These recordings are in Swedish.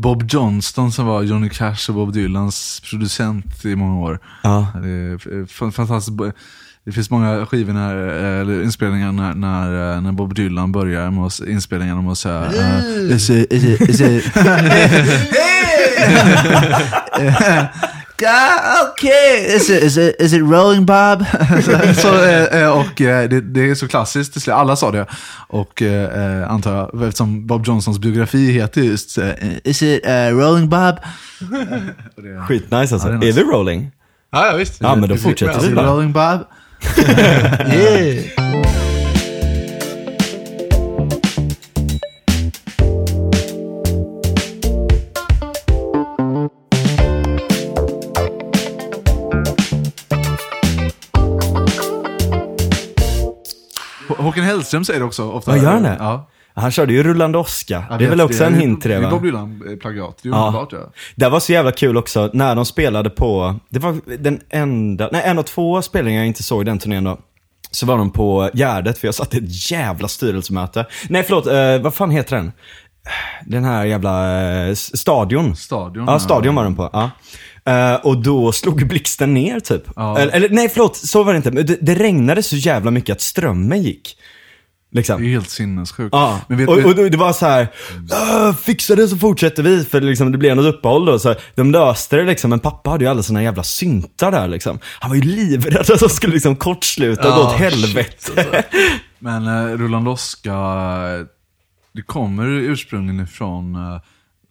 Bob Johnston som var Johnny Cash och Bob Dylans producent i många år. Ja. Det är f- fantastiskt. Det finns många skivor, när, eller inspelningar när, när, när Bob Dylan börjar med oss- inspelningarna med att säga uh, is it, is it, is it God, okay, is it, is it, is it rolling Bob? så, eh, eh, och eh, det, det är så klassiskt, till slut. alla sa det. Och antar jag, eftersom Bob Johnsons biografi heter just Is it eh, rolling Bob? Det- Skitnice alltså. Ja, det är är, nice. vi rolling? Ja, ja visst. Ja, men då Det- fortsätter Is vi it bara. rolling Bob? Yeah. Hellström säger det också ofta. Ja, gör han det? Ja. Han körde ju rullande Oscar. Jag det är väl också en hint till det Det är va? Bob Dylan-plagiat. Det är Ja. underbart ja. Det var så jävla kul också när de spelade på, det var den enda, nej en av två spelningar jag inte såg den turnén då. Så var de på Gärdet, för jag satt i ett jävla styrelsemöte. Nej förlåt, eh, vad fan heter den? Den här jävla eh, stadion. Stadion. Ja, stadion var den på. Ja. Eh, och då slog blixten ner typ. Ja. Eller, eller nej förlåt, så var det inte. Men Det, det regnade så jävla mycket att strömmen gick. Liksom. Det är helt sinnessjukt. Ja, vet, och, och det var så här, "Åh, fixa det så fortsätter vi, för liksom, det blev något uppehåll då. Så här, de löste det liksom, men pappa hade ju alla sina jävla syntar där liksom. Han var ju livrädd att de skulle liksom kortsluta och gå Ja, åt helvete. men uh, Roland Oskar, det kommer ursprungligen ifrån eh,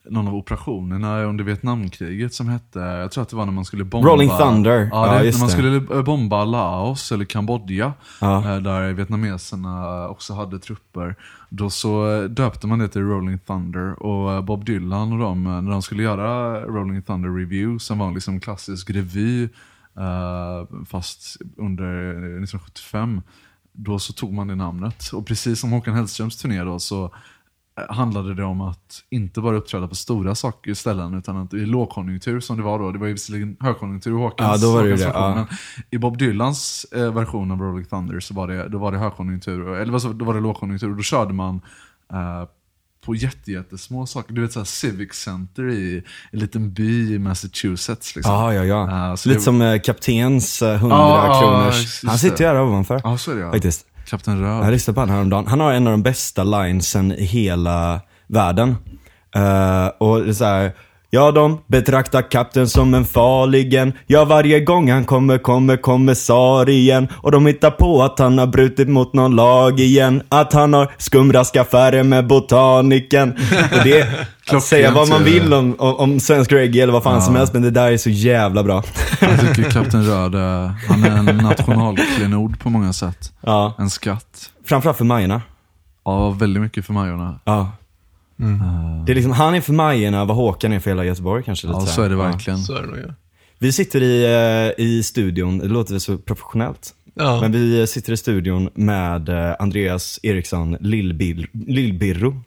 någon av operationerna under Vietnamkriget som hette, jag tror att det var när man skulle bomba Rolling Thunder. Ja, Ja, det, när just man skulle eh, bomba Laos eller Kambodja, Ja. eh, där vietnameserna också hade trupper. Då så eh, döpte man det till Rolling Thunder och Bob Dylan och de, när de skulle göra Rolling Thunder Review, som var en liksom klassisk revy, fast under eh, 1975, då så tog man det namnet. Och precis som Håkan Hellströms turné då så handlade det om att inte bara uppträda på stora saker ställen utan att i lågkonjunktur som det var då, det var ju visserligen högkonjunktur i Håkans, Ja, då var det Håkans det, version, ja. i Bob Dylans eh, version av Rolling Thunder så var det, då var det högkonjunktur, eller då var det lågkonjunktur och då körde man eh, på jätte, jättesmå saker. Du vet såhär Civic Center i en liten by i Massachusetts. Liksom. Ja, ja, ja. Så Lite det- som eh, kaptens eh, 100 Ja, ja, kronors. just Han sitter ju här ovanför. Ja, så är det ja. Faktiskt. Kapten Röd. Jag lyssnade på honom häromdagen. Han har en av de bästa linesen i hela världen. Uh, och det är så här, Ja, de betraktar kapten som en farligen. Ja, varje gång han kommer kommer kommissarien. Och de hittar på att han har brutit mot någon lag igen. Att han har skumraskaffärer med botaniken. Och det, att säga vad man vill om, om, om svensk reggae eller vad fan Ja. som helst. Men det där är så jävla bra. Jag tycker Kapten Röd, han är en nationalklenod på många sätt. ja. En skatt. Framförallt för Majorna. Ja, väldigt mycket för Majorna. Ja. Det är liksom, han är för Majorna vad Håkan är för hela Göteborg kanske. Lite Ja, så är det Ja. verkligen. Så är det nog ja. Vi sitter i, eh, i studion, det låter så professionellt. Ja. Men vi eh, sitter i studion med eh, Andreas Eriksson Lillbil- Lillbirro.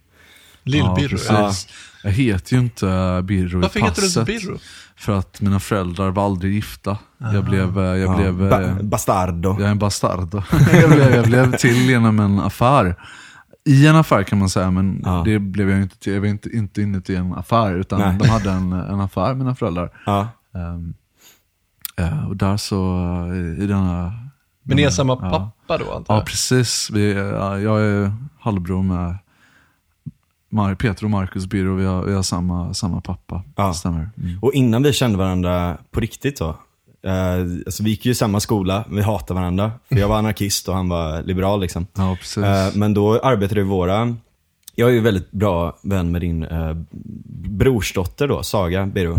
Lill-Birro. ja, Ja, precis. Jag heter ju inte Birro i Varför heter du passet. inte Birro? För att mina föräldrar var aldrig gifta. Jag blev, eh, jag Ja, blev, ba- bastardo. jag är en bastardo. jag, blev, jag blev till genom en affär. I en affär kan man säga, men Ja. det blev jag inte till. Jag var inte, inte inuti en affär, utan Nej. de hade en, en affär, mina föräldrar. Ja. Ehm, eh, och där så, eh, i denna... Men ni är samma Ja. pappa då antar Ja, jag? precis. Vi, ja, jag är halvbror med Mar- Peter och Marcus Birro. Vi har, vi har samma, samma pappa. Ja. Stämmer. Mm. Och innan vi kände varandra på riktigt då. Eh, alltså vi gick ju i samma skola, vi hatade varandra. För jag var anarkist och han var liberal liksom. Ja. Eh, men då arbetade vi våra, jag är ju väldigt bra vän med din eh, brorsdotter då, Saga Birro.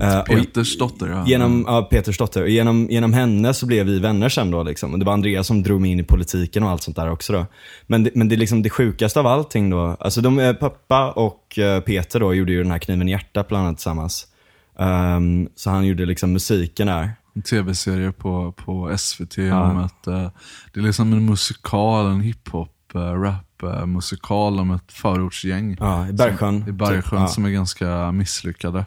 Eh, och Peters dotter, ja. Genom ja, Peters dotter. Och genom, genom henne så blev vi vänner sen då. Liksom. Och det var Andreas som drog mig in i politiken och allt sånt där också då. Men det, men det, är liksom det sjukaste av allting då. Alltså de, pappa och Peter då gjorde ju den här Kniven i hjärtat bland annat tillsammans. Ehm, så han gjorde liksom musiken där. En tv-serie på, på SVT om ett, eh, det är liksom en musikal, en hiphop, uh, rap eh, musikal om ett förortsgäng. Ja, i Bergsjön. Som, I Bergsjön typ. Ja. som är ganska misslyckade.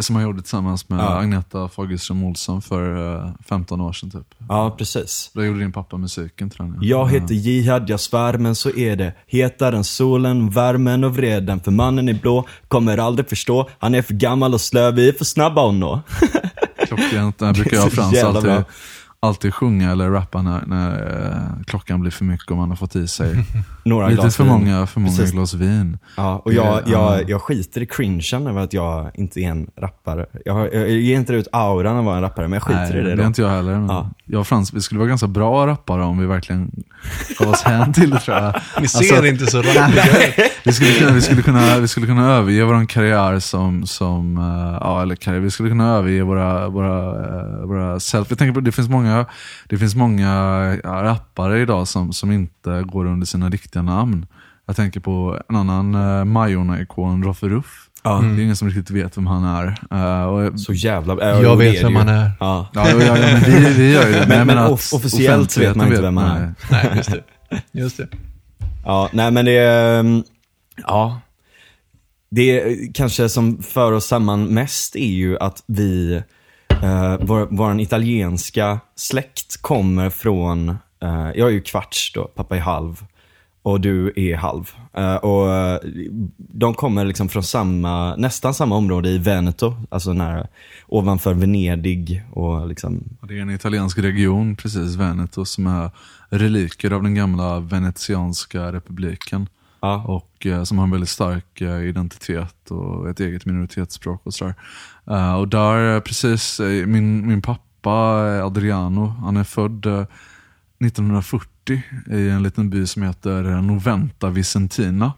Som han gjorde tillsammans med Ja. Agneta Fagerström Olsson för eh, 15 år sedan typ. Ja, precis. Då gjorde din pappa musiken tror jag. Jag heter Jihad, jag svär men så är det. Hetare än solen, värmen och vreden. För mannen i blå kommer aldrig förstå. Han är för gammal och slö, vi är för snabba att nå. Klockrent, där brukar jag och Frans alltid, bra. Alltid sjunga eller rappa när, när eh, klockan blir för mycket och man har fått i sig Några lite glas för vin. många, för många Precis. glas vin. Ja, och jag, Det- ja. jag, jag skiter i cringen över att jag inte är en rappare. Jag, jag ger inte ut auran av att vara en rappare, men jag skiter Nej, i det det är inte jag heller. Men Ja. Jag och Frans, vi skulle vara ganska bra rappare om vi verkligen gav oss hän till det tror jag. Ni ser Alltså- inte så rappiga ut. Vi skulle kunna, vi skulle kunna, vi skulle kunna överge vår karriär som, som eh, ja eller karriär, vi skulle kunna överge våra, våra, eh, våra self. Jag tänker på, det finns många, det finns många rappare idag som, som inte går under sina riktiga namn. Jag tänker på en annan uh, Majorna-ikon, Roffe Ruff. Ja. Det är ingen som riktigt vet vem han är. Eh, och, Så jävla... Jag vet vem han är. Ja. ja, ja, ja, men vi, vi gör ju det. Men- jag men att off- officiellt vet man inte vem han är. nej. Nej, just det. Just det. Ja, nej men det är, mm, ja. Det är, kanske som för oss samman mest är ju att vi, eh, vår, vår italienska släkt kommer från, eh, jag är ju kvarts då, pappa är halv. Och du är halv. Eh, och eh, de kommer liksom från samma, nästan samma område i Veneto, alltså nära, ovanför Venedig och liksom, Det är en italiensk region, precis, Veneto, som är reliker av den gamla venetianska republiken ja. Och eh, som har en väldigt stark eh, identitet och ett eget minoritetsspråk och sådär. Eh, och där, eh, precis, eh, min, min pappa eh, Adriano, han är född eh, 1940 i en liten by som heter Noventa Vicentina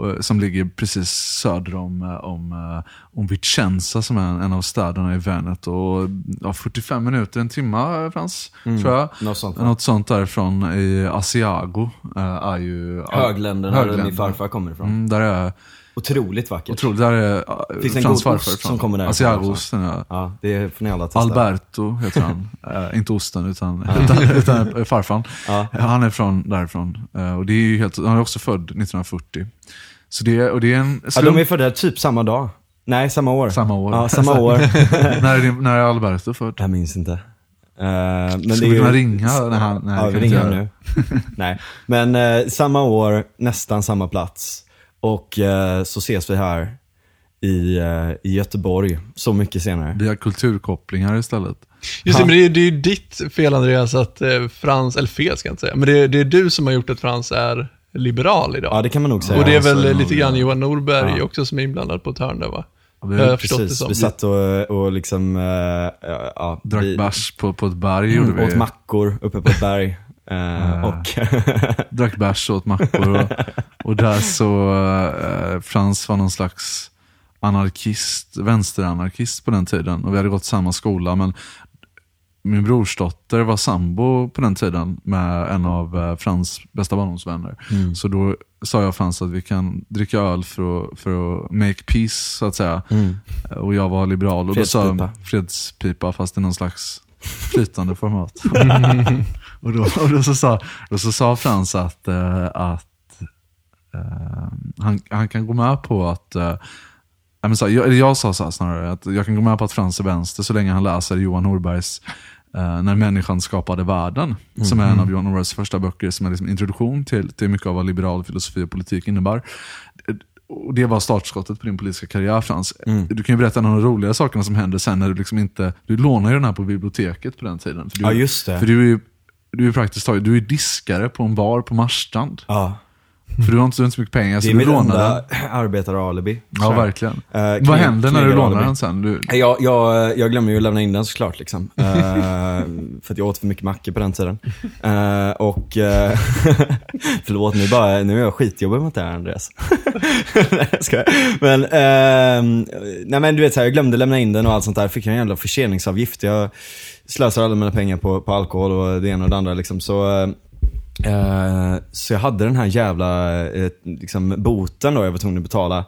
eh, Som ligger precis söder om, eh, om, eh, om Vicenza som är en, av städerna i Veneto. Och, ja, 45 minuter, en timme Frans, tror jag. något sånt? Något sånt därifrån i Asiago är ju... Högländerna, där Högländerna. min farfar kommer ifrån. Mm, där är Otroligt vackert. otroligt. Där är uh, Finns en Frans god farfar ost som kommer därifrån Asiago-osten, ja. Ja, det får ni alla testa. Alberto heter han. Eh, inte osten, utan, utan, utan farfan. Han är från därifrån. Eh, och det är ju helt, han är också född 1940. Så det, och det är en Ja, de är födda typ samma dag. Nej, samma år. Samma år. Ja, samma år. när, är din, när är Alberto född? Jag minns inte. Uh, men Skulle det vi kunna ju- ringa? när han, nej, ja, vi ringer nu. Nej, men eh, samma år, nästan samma plats. Och eh, så ses vi här i, eh, i Göteborg, så mycket senare. Vi har kulturkopplingar istället. Just det, men det är, det är ju ditt fel Andreas att eh, Frans, eller fel ska jag inte säga, men det är, det är du som har gjort att Frans är liberal idag. Ja, det kan man nog säga. och det är Ja, väl lite grann ja. Johan Norberg Ja. också som är inblandad på ett hörn där va? Vi Jag har förstått det Precis, som. vi satt och, och liksom, eh, ja, Drack vi, bärs på, på ett berg gjorde vi. åt mackor uppe på ett berg. Eh, och drack bärs och åt mackor. Och, och där så, eh, Frans var någon slags anarkist, vänsteranarkist på den tiden. Och vi hade gått samma skola, men min brorsdotter var sambo på den tiden med en av eh, Frans bästa barndomsvänner. Mm. Så då sa jag Frans att vi kan dricka öl för att, för att make peace, så att säga. mm. Och jag var liberal. Och då sa fredspipa, fast i någon slags flytande format. och då, och då, så sa, då så sa Frans att, eh, att eh, han, han kan gå med på att nej, men så, jag, jag sa så här snarare, att jag kan gå med på att Frans är vänster så länge han läser Johan Norbergs eh, När människan skapade världen. Som är en av Johan Norbergs första böcker som är liksom introduktion till, till mycket av vad liberal filosofi och politik innebär. Och det var startskottet på din politiska karriär Frans. Du kan ju berätta en av de roliga sakerna som händer sen när du liksom inte, du lånar ju den här på biblioteket på den tiden. För du, Ja, just det. För du är du är praktiskt taget, du är diskare på en bar på Marstrand. ja, För du har inte så mycket pengar det så är du mitt lånar enda den. arbetaralibi. Ja, verkligen. Eh, Vad händer när du lånar den sen? Du, Jag, jag, jag glömmer ju att lämna in den såklart. Liksom. Eh, för att jag åt för mycket mackor på den tiden. Eh, och, uh, förlåt, nu, bara, nu är jag skitjobbig mot det här Andreas. nej, jag. Men, ehm, nej, men du vet, så här, jag glömde lämna in den och allt sånt där. Fick jag en jävla förseningsavgift. Jag slösar alla mina pengar på, på alkohol och det ena och det andra. Liksom. Så, eh, eh, så jag hade den här jävla eh, liksom, boten då jag var tvungen att betala.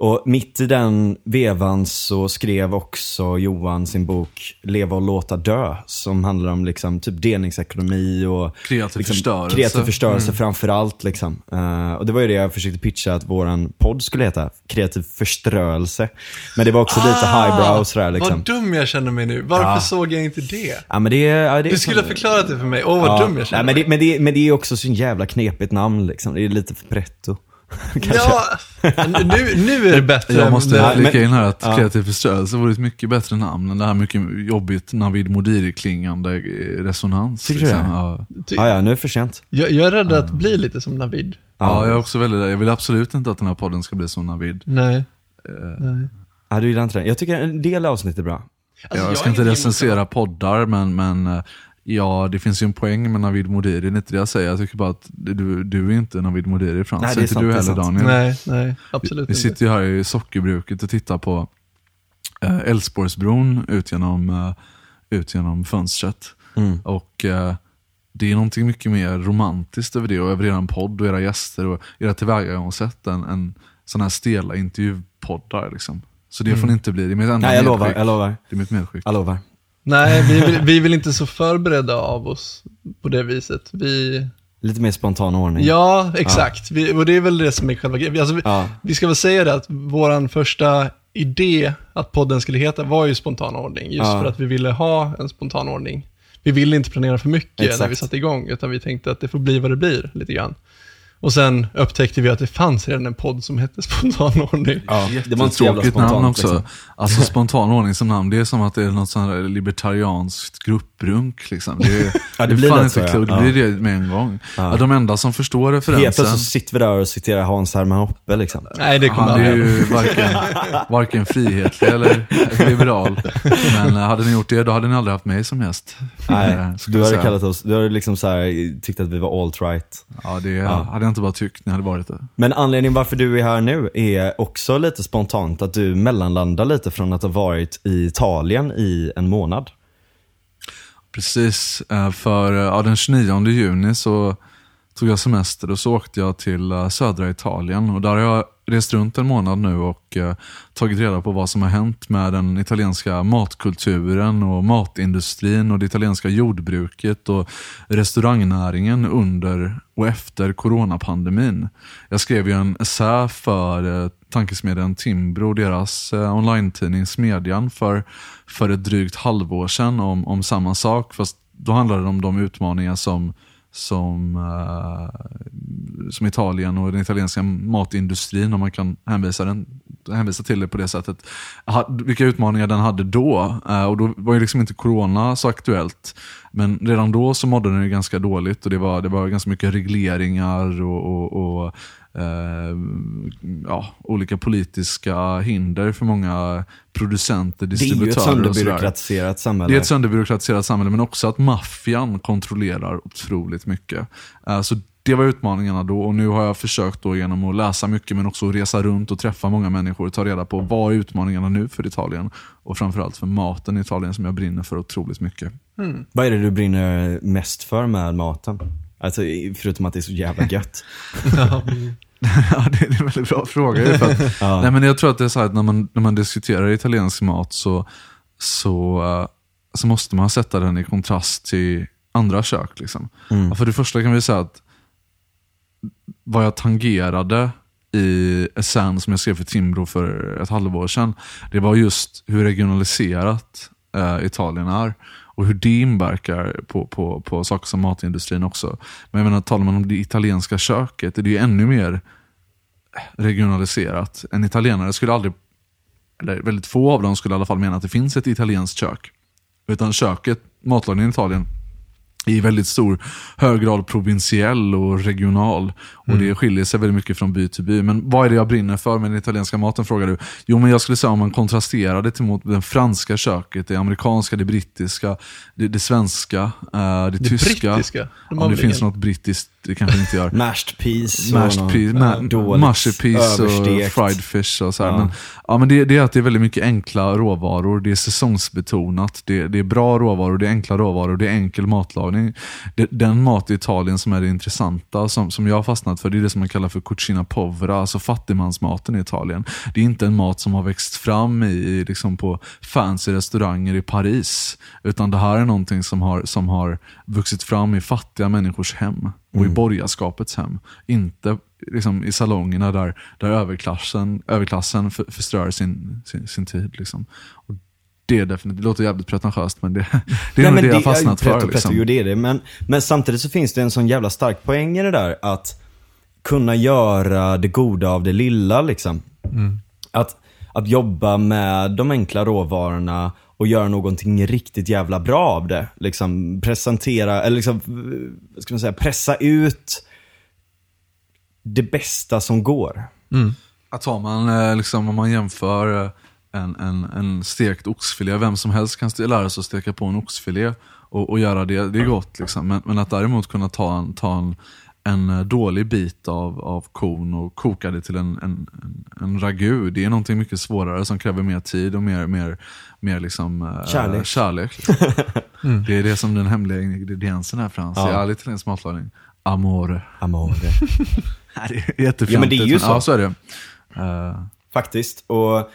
Och mitt i den vevan så skrev också Johan sin bok Leva och låta dö. Som handlar om liksom typ delningsekonomi och Kreativ liksom, förstörelse. Kreativ förstörelse framför allt. Liksom. Eh, och det var ju det jag försökte pitcha att våran podd skulle heta. Kreativ förströelse. Men det var också lite highbrow och sådär. Liksom. Ah, Vad dum jag känner mig nu. Varför Ja. såg jag inte det? Ja, men det, ja, det Du skulle ha förklarat det för mig. Åh, vad Ja, dum jag nej, känner men, mig. det, men, det, men det är också så jävla knepigt namn liksom. Det är lite för pretto. Kanske. Ja, nu, nu är det bättre. Jag måste flika in här att ja. kreativ förstörelse vore ett mycket bättre namn än det här mycket jobbigt Navid Modiri-klingande eh, resonans. Tycker du det? Ja. Ty- Ja, ja, nu är det för sent. jag, jag är rädd att bli lite som Navid. Ja, jag är också väldigt Jag vill absolut inte att den här podden ska bli som Navid. Nej. Eh, Nej. Ja, du gillar inte det. Jag tycker en del avsnitt är bra. Alltså, jag är ska inte recensera poddar, men, men eh, ja, det finns ju en poäng med Navid Modiri. Det är inte det jag säger. Jag tycker bara att du, du är inte Navid Modiri, Frans. Nej, det är inte sant, du heller. Daniel. Nej, nej, absolut Vi inte. sitter ju här i sockerbruket och tittar på eh, Älvsborgsbron ut genom, eh, ut genom fönstret. Mm. Och eh, det är någonting mycket mer romantiskt över det och över er podd och era gäster och era tillvägagångssätt än, än sådana här stela intervjupoddar. Liksom. Så det får ni inte bli. Det är mitt enda Nej, jag lovar, medskick. jag lovar. Det är mitt medskick. Jag lovar. Nej, vi vill, vi vill inte så förberedda av oss på det viset. Vi, Lite mer spontan ordning. ja, exakt. Vi, och det är väl det som är själva grejen. Alltså, vi, Ja. vi ska väl säga det att vår första idé att podden skulle heta var ju spontan ordning. Just Ja. för att vi ville ha en spontan ordning. Vi ville inte planera för mycket Exakt. när vi satte igång, utan vi tänkte att det får bli vad det blir, lite grann. Och sen upptäckte vi att det fanns redan en podd som hette Spontan ordning. Ja, det var inte så jävla namn också. liksom. Alltså spontan ordning som namn, det är som att det är något sånt här libertarianskt grupprunk. Liksom. Det, är, Ja, det det blir fan inte ja. klokt. Det blir det med en gång. Ja. Ja, de enda som förstår Helt referensen, plötsligt så sitter vi där och citerar Hans Hermann Hoppe liksom. Nej, det kommer han är aldrig ju varken, varken frihetlig eller liberal. Men eh, hade ni gjort det, då hade ni aldrig haft mig som gäst. Nej, Eh, du hade kallat oss, du hade liksom så här, tyckt att vi var alt-right. Ja, det Ja. hade jag inte bara tyckt, ni hade varit det. Men anledningen varför du är här nu är också lite spontant att du mellanlandar lite från att ha varit i Italien i en månad. Precis, eh, för eh, ja, den 29 juni så tog jag semester och så åkte jag till eh, södra Italien. Och där har jag rest runt en månad nu och eh, tagit reda på vad som har hänt med den italienska matkulturen och matindustrin och det italienska jordbruket och restaurangnäringen under och efter coronapandemin. Jag skrev ju en essä för eh, tankesmedjan Timbro, deras eh, online-tidning Smedjan, för, för ett drygt halvår sedan om, om samma sak. Fast då handlade det om de utmaningar som, som, uh, som Italien och den italienska matindustrin, om man kan hänvisa, den, hänvisa till det på det sättet, ha, vilka utmaningar den hade då. Uh, och då var ju liksom inte corona så aktuellt. Men redan då så mådde den ju ganska dåligt och det var, det var ganska mycket regleringar och, och, och ja, olika politiska hinder för många producenter, Det är ju ett distributörer och sönderbyråkratiserat samhälle. Det är ett sönderbyråkratiserat samhälle, men också att maffian kontrollerar otroligt mycket. Eh, Så det var utmaningarna då och nu har jag försökt då genom att läsa mycket men också resa runt och träffa många människor och ta reda på vad är utmaningarna nu för Italien och framförallt för maten i Italien som jag brinner för otroligt mycket. Vad är det du brinner mest för med maten? Alltså, förutom att det är så jävla gött. Ja. det är en väldigt bra fråga. För att, Ja. nej, men jag tror att det är så här att när man, när man diskuterar italiensk mat så, så, eh, så måste man sätta den i kontrast till andra kök. Liksom. Mm. För det första kan vi säga att vad jag tangerade i essän som jag skrev för Timbro för ett halvår sedan, det var just hur regionaliserat eh, Italien är och hur det inverkar på, på, på saker som matindustrin också. Men jag menar, talar man om det italienska köket, är det ju ännu mer regionaliserat. En italienare skulle aldrig, eller väldigt få av dem skulle i alla fall mena att det finns ett italienskt kök. Utan köket, matlagningen i Italien, i väldigt stor hög grad provinsiell och regional. Och Det skiljer sig väldigt mycket från by till by. Men vad är det jag brinner för med den italienska maten frågar du? Jo, men jag skulle säga om man kontrasterar det mot det franska köket, det amerikanska, det brittiska, det, det svenska, eh, det, Det tyska. brittiska? Om det finns något brittiskt, det kanske inte gör. Mashed peas. Mashed peas, ma- dåligt mushy peas och fried fish och så här. Ja. Men, ja, men det, det är att det är väldigt mycket enkla råvaror, det är säsongsbetonat, det, det är bra råvaror, det är enkla råvaror, det är enkel matlagning. matlagning. Det, den mat i Italien som är det intressanta, som, som jag har fastnat för, det är det som man kallar för cucina povera, alltså fattigmansmaten i Italien. Det är inte en mat som har växt fram i, liksom på fancy restauranger i Paris, utan det här är någonting som har, som har vuxit fram i fattiga människors hem och i borgarskapets hem. Inte liksom, i salongerna där, där överklassen, överklassen för, förstör sin, sin, sin tid. Liksom. Och det, är definitivt, det låter jävligt pretentiöst, men det, det är nog men det jag fastnat för. pretto, Liksom. Jo, det är det. Men, men samtidigt så finns det en sån jävla stark poäng i det där att kunna göra det goda av det lilla liksom. Att, att jobba med de enkla råvarorna och göra någonting riktigt jävla bra av det. Liksom presentera, eller liksom, vad ska man säga, pressa ut det bästa som går. Att har man, eh, liksom, om man jämför eh, en, en, en stekt oxfilé, vem som helst kan lära sig att steka på en oxfilé och, och göra det, det är gott. Liksom. Men, men att däremot kunna ta en, ta en, en eh, dålig bit av, av kon och koka det till en, en, en, ragu, det är någonting mycket svårare som kräver mer tid och mer, mer, mer liksom, eh, Kärlek. kärlek liksom. Det är det som den hemliga ingrediensen är Frans, Ja. i all italiensk matlagning. Amore. Amore. Det är jättefjantigt. Ja, men det är ju så. Ja, så är det. Eh, Faktiskt. Och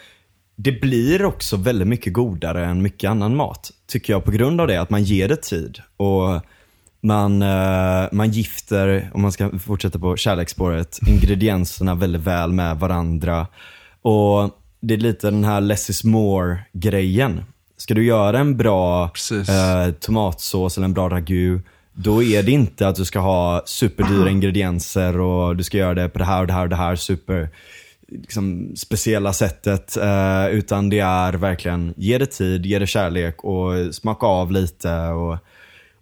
det blir också väldigt mycket godare än mycket annan mat. Tycker jag på grund av det, att man ger det tid. Och man, eh, man gifter, om man ska fortsätta på kärleksspåret, ingredienserna väldigt väl med varandra. Och det är lite den här less is more grejen. Ska du göra en bra eh, tomatsås eller en bra ragu, då är det inte att du ska ha superdyra ingredienser och du ska göra det på det här och det här och det här super liksom, speciella sättet. Eh, utan det är verkligen, ge det tid, ge det kärlek och smaka av lite. Och,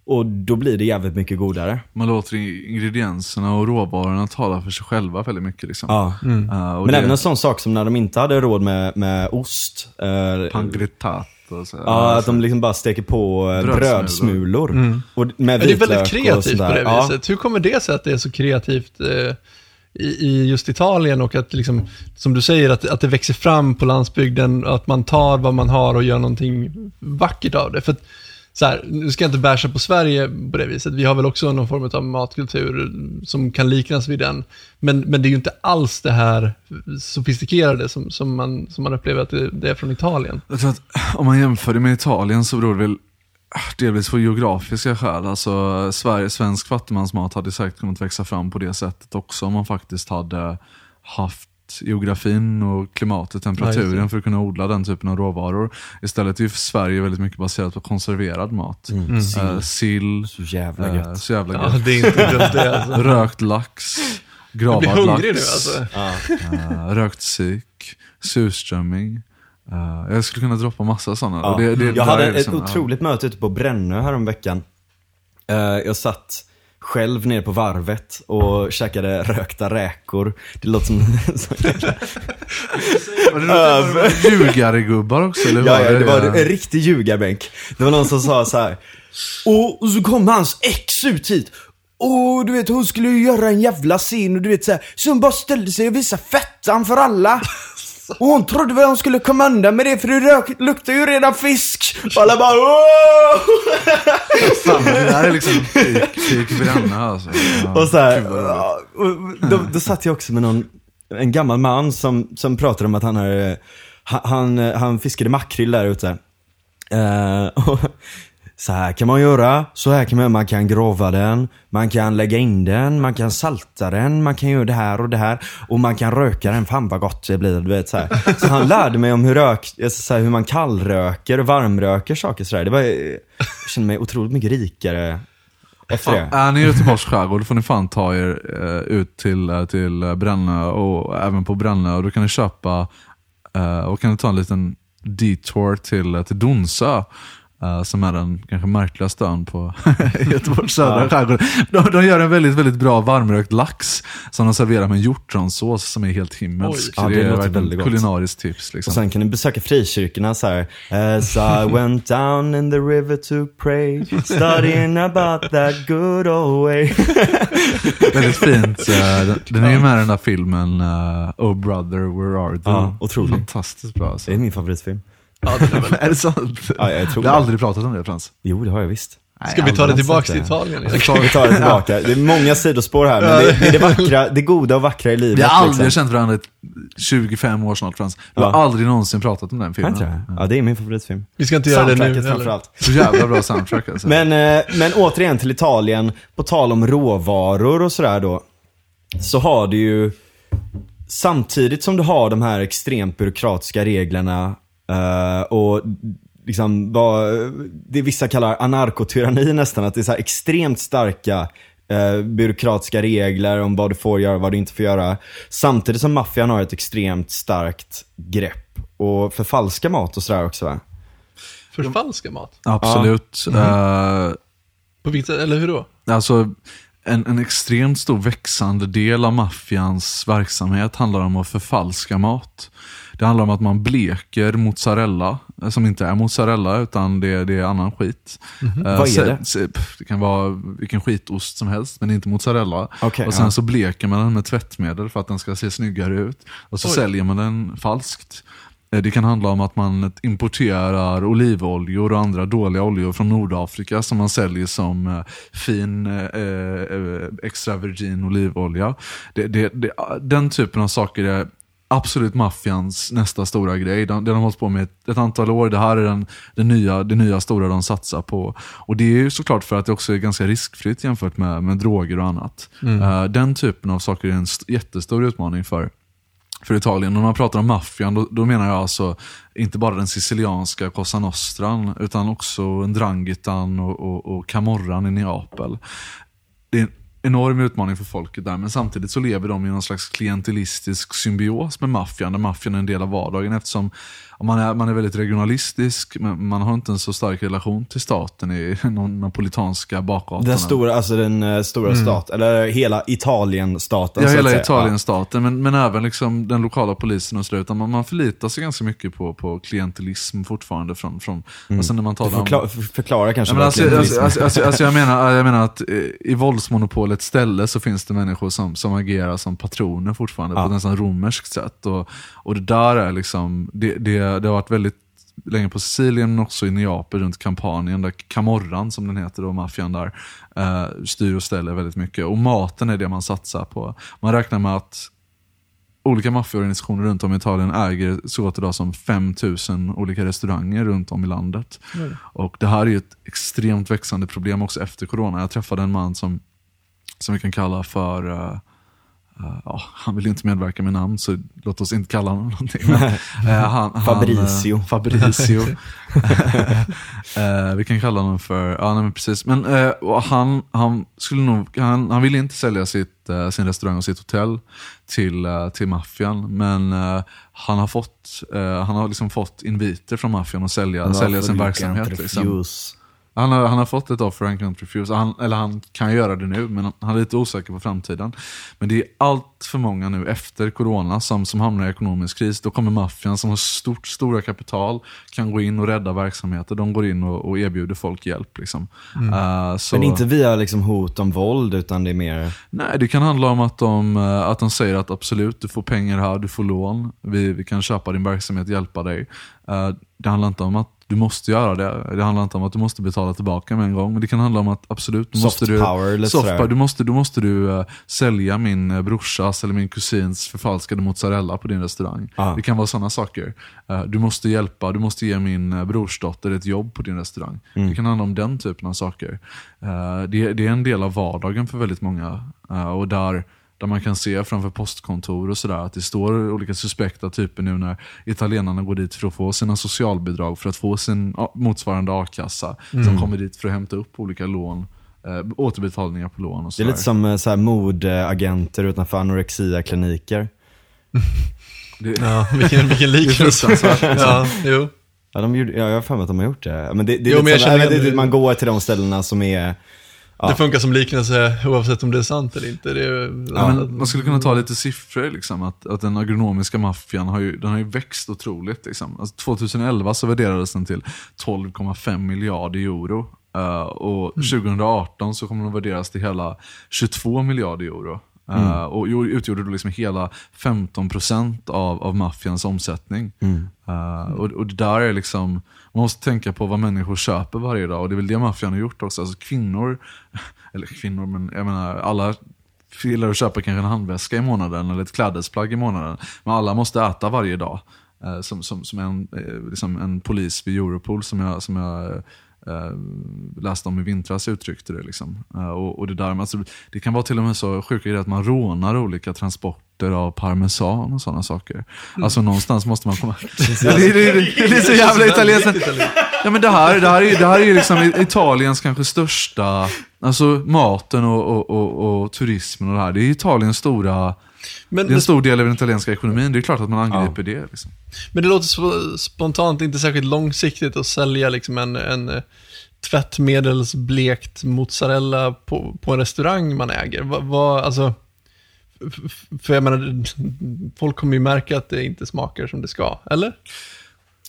och då blir det jävligt mycket godare. Man låter ingredienserna och råvarorna tala för sig själva väldigt mycket. Liksom. Ja. Eh, och Men det, även en sån sak som när de inte hade råd med, med ost. Eh, Pangritato. och Så, Ja, att de liksom bara steker på eh, Brödsmulor. brödsmulor. Och med Men det är vitlök väldigt kreativt på det Ja. viset. Hur kommer det sig att det är så kreativt eh, i, i just Italien och att, liksom, som du säger, att, att det växer fram på landsbygden och att man tar vad man har och gör någonting vackert av det? För att, så här, nu ska jag inte bärsa på Sverige på det viset. Vi har väl också någon form av matkultur som kan liknas vid den. Men, men det är ju inte alls det här sofistikerade som, som, man, som man upplever att det, det är från Italien. Jag tror att om man jämför det med Italien så beror det väl ah, delvis på geografiska skäl. Alltså, Sverige, svensk fattigmansmat hade säkert kunnat växa fram på det sättet också om man faktiskt hade haft geografin och klimatet, temperaturen Ja, för att kunna odla den typen av råvaror. Istället är Sverige väldigt mycket baserat på konserverad mat. Eh, sill, Så jävla eh, gött. så jävla Ja, gött. det är inte dumt det alltså. Rökt lax, Jag gravad blir hungrig nu lax. alltså. Eh, rökt sik, surströmming. Jag skulle kunna droppa massa sådana. Ja. Det, det, jag hade ett liksom, ja. otroligt möte ute på Brännö häromveckan. Uh, jag satt själv nere på varvet och käkade rökta räkor. Det låter som... Var var Ljugaregubbar också eller? ja, ja, det var det? en riktig ljugarbänk. Det var någon som sa så här. Och, och så kom hans ex ut hit. Och du vet hon skulle ju göra en jävla scen och du vet så här, Så hon bara ställde sig och visade fettan för alla. Och hon trodde väl hon skulle komma undan med det för det rök, luktar ju redan fisk. Och alla bara Åh! Fan, det där är liksom peak, peak Bränna alltså. Ja, Och så här, och då, då satt jag också med någon, en gammal man som, som pratade om att han hade, han, han, han fiskade makrill där ute. Eh, och så här kan man göra, så här kan man man kan grava den, man kan lägga in den, man kan salta den, man kan göra det här och det här. Och man kan röka den, fan vad gott det blir, du vet så här. Så han lärde mig om hur, rök, så här, hur man kallröker och varmröker saker sådär. Det var, jag kände mig otroligt mycket rikare efter det. Är ni i Göteborgs skärgård får ni fan ta er eh, ut till, eh, till eh, Brännö och även på Brännö och då kan ni köpa eh, och kan ni ta en liten detour till, till Donsö. Eh, som är den kanske märkligaste ön på Göteborgs södra skärgård. De, de gör en väldigt, väldigt bra varmrökt lax som de serverar med hjortronsås som är helt himmelsk. Ja, det det är väldigt gott. kulinariskt tips. Liksom. Och sen kan ni besöka frikyrkorna så här. As I went down in the river to pray, studying about that good old way. Väldigt fint. eh, Den, är ju med i den där filmen eh, Oh brother, where are du? Ja, otroligt. Fantastiskt bra alltså. Det är min favoritfilm. Ja, är väl Är det sant? Ja, jag tror Du har det. aldrig pratat om det Frans? Jo, det har jag visst. Ska vi ta det aldrig tillbaka sett till. Italien? Vi tar, vi tar det tillbaka. Det är många sidospår här, men det, det är det vackra, det goda och vackra i livet. Vi har aldrig liksom. känt varandra i 25 år snart Frans. Vi har Ja. aldrig någonsin pratat om den Har filmen. inte det? Ja, det är min favoritfilm. Vi ska inte göra det nu Soundtracket heller. framförallt. Så jävla bra soundtrack alltså. Men, eh, men återigen till Italien, på tal om råvaror och sådär då. Så har du ju, samtidigt som du har de här extremt byråkratiska reglerna eh, och liksom vad det vissa kallar anarkotyranni nästan, att det är så här extremt starka eh, byråkratiska regler om vad du får göra, vad du inte får göra. Samtidigt som maffian har ett extremt starkt grepp och förfalska mat och sådär också va? Förfalska mat? Absolut. Eh, På vilket eller hur då? Alltså, en, en extremt stor växande del av maffians verksamhet handlar om att förfalska mat. Det handlar om att man bleker mozzarella, eh, som inte är mozzarella utan det, det är annan skit. Eh, Vad är det? se- pff, Det kan vara vilken skitost som helst, men inte mozzarella. Okej, och sen ja. så bleker man den med tvättmedel för att den ska se snyggare ut. Och så Oj. säljer man den falskt. Eh, Det kan handla om att man importerar olivoljor och andra dåliga oljor från Nordafrika som man säljer som fin eh, extra virgin olivolja. Det, det, det, den typen av saker är absolut maffians nästa stora grej. Den har hållit på med ett, ett antal år. Det här är den, den nya, det nya stora de satsar på. Och Det är ju såklart för att det också är ganska riskfritt jämfört med, med droger och annat. Eh, den typen av saker är en st- jättestor utmaning för för Italien. När man pratar om maffian, då, då menar jag alltså inte bara den sicilianska Cosa Nostran, utan också Ndrangitan och, och, och Camorran i Neapel. Det är en enorm utmaning för folket där, men samtidigt så lever de i någon slags klientelistisk symbios med maffian, där maffian är en del av vardagen eftersom man är, man är väldigt regionalistisk, men man har inte en så stark relation till staten i de napolitanska bakgatorna. Den stora, alltså den eh, stora stat, eller hela Italien-staten Ja, hela. Italienstaten, men, men även liksom den lokala polisen och sådär. Utan man, man förlitar sig ganska mycket på, på klientelism fortfarande. Från, från, och sen när man talar får om... kla- för- förklara kanske men alltså, alltså, alltså, alltså, alltså, jag, menar, jag menar att eh, i våldsmonopolets ställe så finns det människor som, som agerar som patroner fortfarande på Ja. ett nästan romerskt sätt. Och, och det där är liksom, det, det, det har varit väldigt länge på Sicilien men också i Neapel runt Kampanien där Camorran som den heter då, maffian där, eh, styr och ställer väldigt mycket. Och maten är det man satsar på. Man räknar med att olika maffiaorganisationer runt om i Italien äger så gott idag som 5000 olika restauranger runt om i landet. Och Det här är ju ett extremt växande problem också efter corona. Jag träffade en man som, som vi kan kalla för eh, eh, ja, han vill inte medverka med namn, så låt oss inte kalla honom någonting. Men, eh, han, han, Fabricio. eh, Fabricio. Eh, vi kan kalla honom för, ja nej, men precis. Men han, han, skulle nog, han, han ville inte sälja sitt, sin restaurang och sitt hotell till, till maffian. Men han har fått, han har liksom fått inviter från maffian att sälja, sälja sin verksamhet. Liksom. Han har, han har fått ett offer han kan inte refuse. Han, eller han kan göra det nu, men han, är lite osäker på framtiden. Men det är allt för många nu efter corona som, som hamnar i ekonomisk kris. Då kommer maffian som har stort, stora kapital, kan gå in och rädda verksamheter. De går in och, och erbjuder folk hjälp. Liksom. Eh, så, Men inte via liksom hot om våld, utan det är mer... Nej, det kan handla om att de, eh, att de säger att absolut, du får pengar här, du får lån. Vi, vi kan köpa din verksamhet, hjälpa dig. Eh, Det handlar inte om att du måste göra det. Det handlar inte om att du måste betala tillbaka med en gång. Men det kan handla om att absolut, du Soft måste du, power, soft power, du måste, du måste du eh, sälja min eh, brorsas eller min kusins förfalskade mozzarella på din restaurang. Ja. Det kan vara sådana saker. Eh, Du måste hjälpa, du måste ge min eh, brorsdotter ett jobb på din restaurang. Mm. Det kan handla om den typen av saker. Eh, Det, det är en del av vardagen för väldigt många. Och där, där man kan se framför postkontor och sådär att det står olika suspekta typer nu när italienarna går dit för att få sina socialbidrag, för att få sin motsvarande a-kassa. Mm. Som kommer dit för att hämta upp olika lån, eh, återbetalningar på lån och Det är sådär. lite som eh, så här, modagenter utanför anorexia-kliniker. Det- Ja, vilken, vilken liknelse. ja, jo. Ja, de gjorde, ja, jag har för mig att de har gjort det. Men det, det Jo, men känner nej, det. man går till de ställena som är... Ja. Det funkar som liknelse oavsett om det är sant eller inte. Är, Ja, men man skulle kunna ta lite siffror. Liksom, att, att den agronomiska maffian har ju, den har ju växt otroligt. Liksom. Alltså, 2011 så värderades den till 12,5 miljarder euro. Eh, och 2018 så kommer den värderas till hela 22 miljarder euro. Eh, och jo- utgjorde då liksom hela 15% av, av maffians omsättning. Eh, och, och det där är liksom, man måste tänka på vad människor köper varje dag och det är väl det maffian har gjort också. Alltså kvinnor, eller kvinnor, men jag menar alla gillar att köpa kanske en handväska i månaden eller ett klädesplagg i månaden. Men alla måste äta varje dag. Eh, som, som, som en, liksom en polis vid Europol som jag, som jag eh, läste om i vintras uttryckte det. Liksom. Eh, och, och det, där, alltså, det kan vara till och med så sjuka grejer att man rånar olika transporter av parmesan och sådana saker. Alltså någonstans måste man komma... Det, det, det, det är så jävla italienskt. Ja, men det, här, det, här är, det här är ju liksom Italiens kanske största, alltså maten och, och, och, och turismen och det här. Det är Italiens stora, Men, det är en stor del av den italienska ekonomin. Det är klart att man angriper det. Liksom. men det låter spontant inte särskilt långsiktigt att sälja liksom en, en eh, tvättmedelsblekt mozzarella på, på en restaurang man äger. Vad, vad, alltså, för jag menar, folk kommer ju märka att det inte smakar som det ska, eller?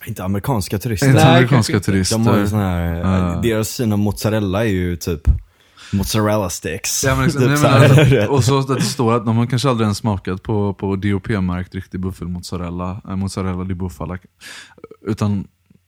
Inte amerikanska turister. Inte amerikanska turister. De har ju sån här, Ja. deras syn om mozzarella är ju typ mozzarella sticks. Ja, men liksom, typ nej, men, alltså, och så att det står att har kanske aldrig ens smakat på, på DOP-märkt riktig buffelmozzarella, äh, mozzarella di bufala. Utan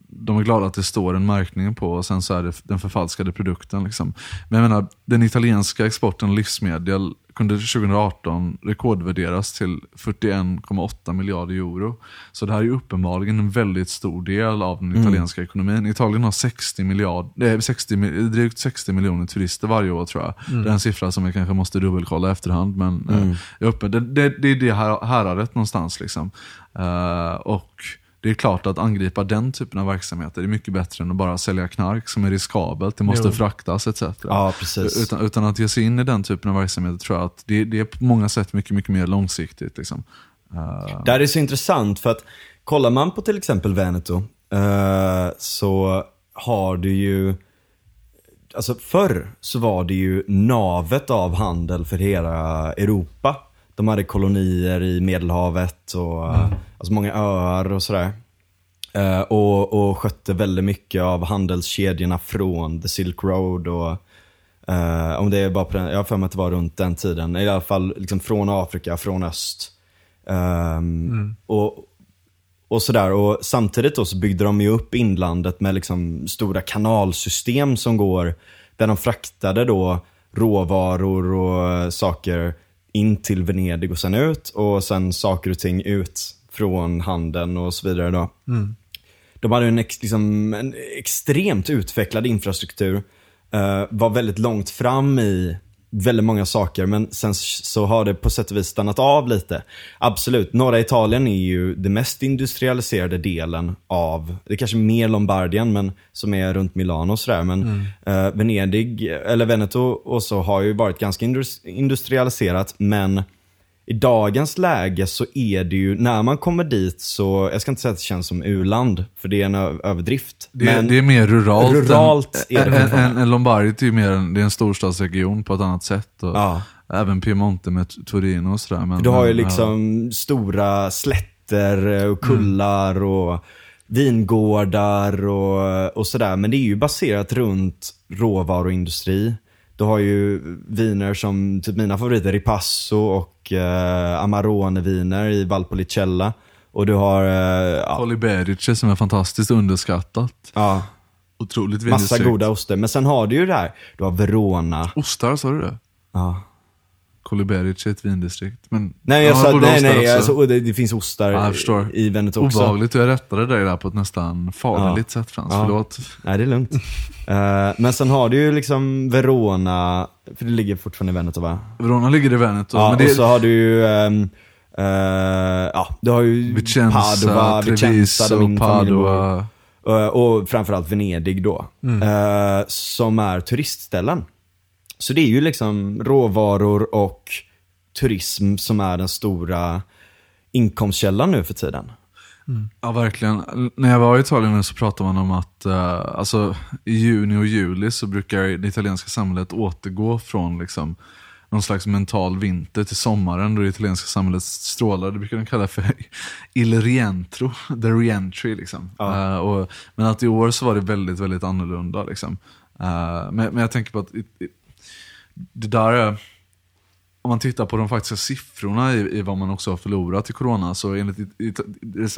de är glada att det står en märkning på och sen så är det den förfalskade produkten. Liksom. Men jag menar, den italienska exporten av livsmedel kunde 2018 rekordvärderas till 41,8 miljarder euro. Så det här är uppenbarligen en väldigt stor del av den italienska ekonomin. Italien har 60 miljard, nej, 60, mil- drygt 60 miljoner turister varje år tror jag. Det är en siffra som jag kanske måste dubbelkolla i efterhand. Men eh, är uppe, det, det, det är det här, häradet någonstans. Liksom. Eh, och det är klart att angripa den typen av verksamheter är mycket bättre än att bara sälja knark som är riskabelt, det måste Jo. fraktas etc. Ja, precis. Utan, utan att ge sig in i den typen av verksamheter tror jag att det, det är på många sätt mycket, mycket mer långsiktigt. Liksom. Eh, Det här är så intressant för att kollar man på till exempel Veneto eh, så har du ju Alltså förr så var det ju navet av handel för hela Europa. De hade kolonier i Medelhavet och eh, alltså många öar och sådär. Eh, och, och skötte väldigt mycket av handelskedjorna från The Silk Road och eh, om det är bara på den, jag har för mig att det var runt den tiden. I alla fall liksom från Afrika, från öst. Ehm, och, och sådär. Och samtidigt då så byggde de ju upp inlandet med liksom stora kanalsystem som går, där de fraktade då råvaror och eh, saker in till Venedig och sen ut och sen saker och ting ut från handeln och så vidare då. De hade en, ex, liksom, en extremt utvecklad infrastruktur. eh, var väldigt långt fram i väldigt många saker, men sen så har det på sätt och vis stannat av lite. Absolut, norra Italien är ju den mest industrialiserade delen av, det är kanske mer Lombardien, men som är runt Milano och sådär. Men eh, Venedig, eller Veneto och så har ju varit ganska indus- industrialiserat, men i dagens läge så är det ju, när man kommer dit så, jag ska inte säga att det känns som u-land, för det är en överdrift. det, men det är mer ruralt. Ruralt än, är det än, än, Lombardiet är ju mer en, det är en storstadsregion på ett annat sätt. Och Ja. Även Piemonte med Torino och sådär. Men, Du har ju liksom stora slätter och kullar och vingårdar och, och sådär. Men det är ju baserat runt råvaruindustri. Du har ju viner som, typ mina favoriter, Ripasso och eh, Amarone-viner i Valpolicella. Och du har, eh, ja, Coliberice som är fantastiskt underskattat. ja, Otroligt massa vindistrikt. goda oster. Men sen har du ju det här, du har Verona. Ostar, sa du det? Ja. Coliberice är ett vindistrikt. Men, Nej, jag Ja, sa, nej, nej, alltså, det, det finns ostar Ja, i Veneto också. Obehagligt, jag rättade dig där på ett nästan faderligt sätt Frans. Ja. Förlåt. Nej, det är lugnt. Eh, men sen har du ju liksom Verona, för det ligger fortfarande i Veneto va? Verona ligger i Veneto. Ja, men det och så har du ju, ehm, eh, ja, du har ju Vicenza, Padova, Vicenza, där min. Padua. Eh, och framförallt Venedig då. eh, som är turistställen. Så det är ju liksom råvaror och turism som är den stora inkomstkällan nu för tiden. Ja, verkligen. När jag var i Italien nu så pratade man om att eh, alltså, i juni och juli så brukar det italienska samhället återgå från liksom, någon slags mental vinter till sommaren då det italienska samhället strålar. Det brukar de kalla för il rientro, the reentry. Liksom. Ja. Eh, och, men att i år så var det väldigt, väldigt annorlunda. Liksom. Eh, men, men jag tänker på att i, i, det där är om man tittar på de faktiska siffrorna i, i vad man också har förlorat i corona, så enligt i, i,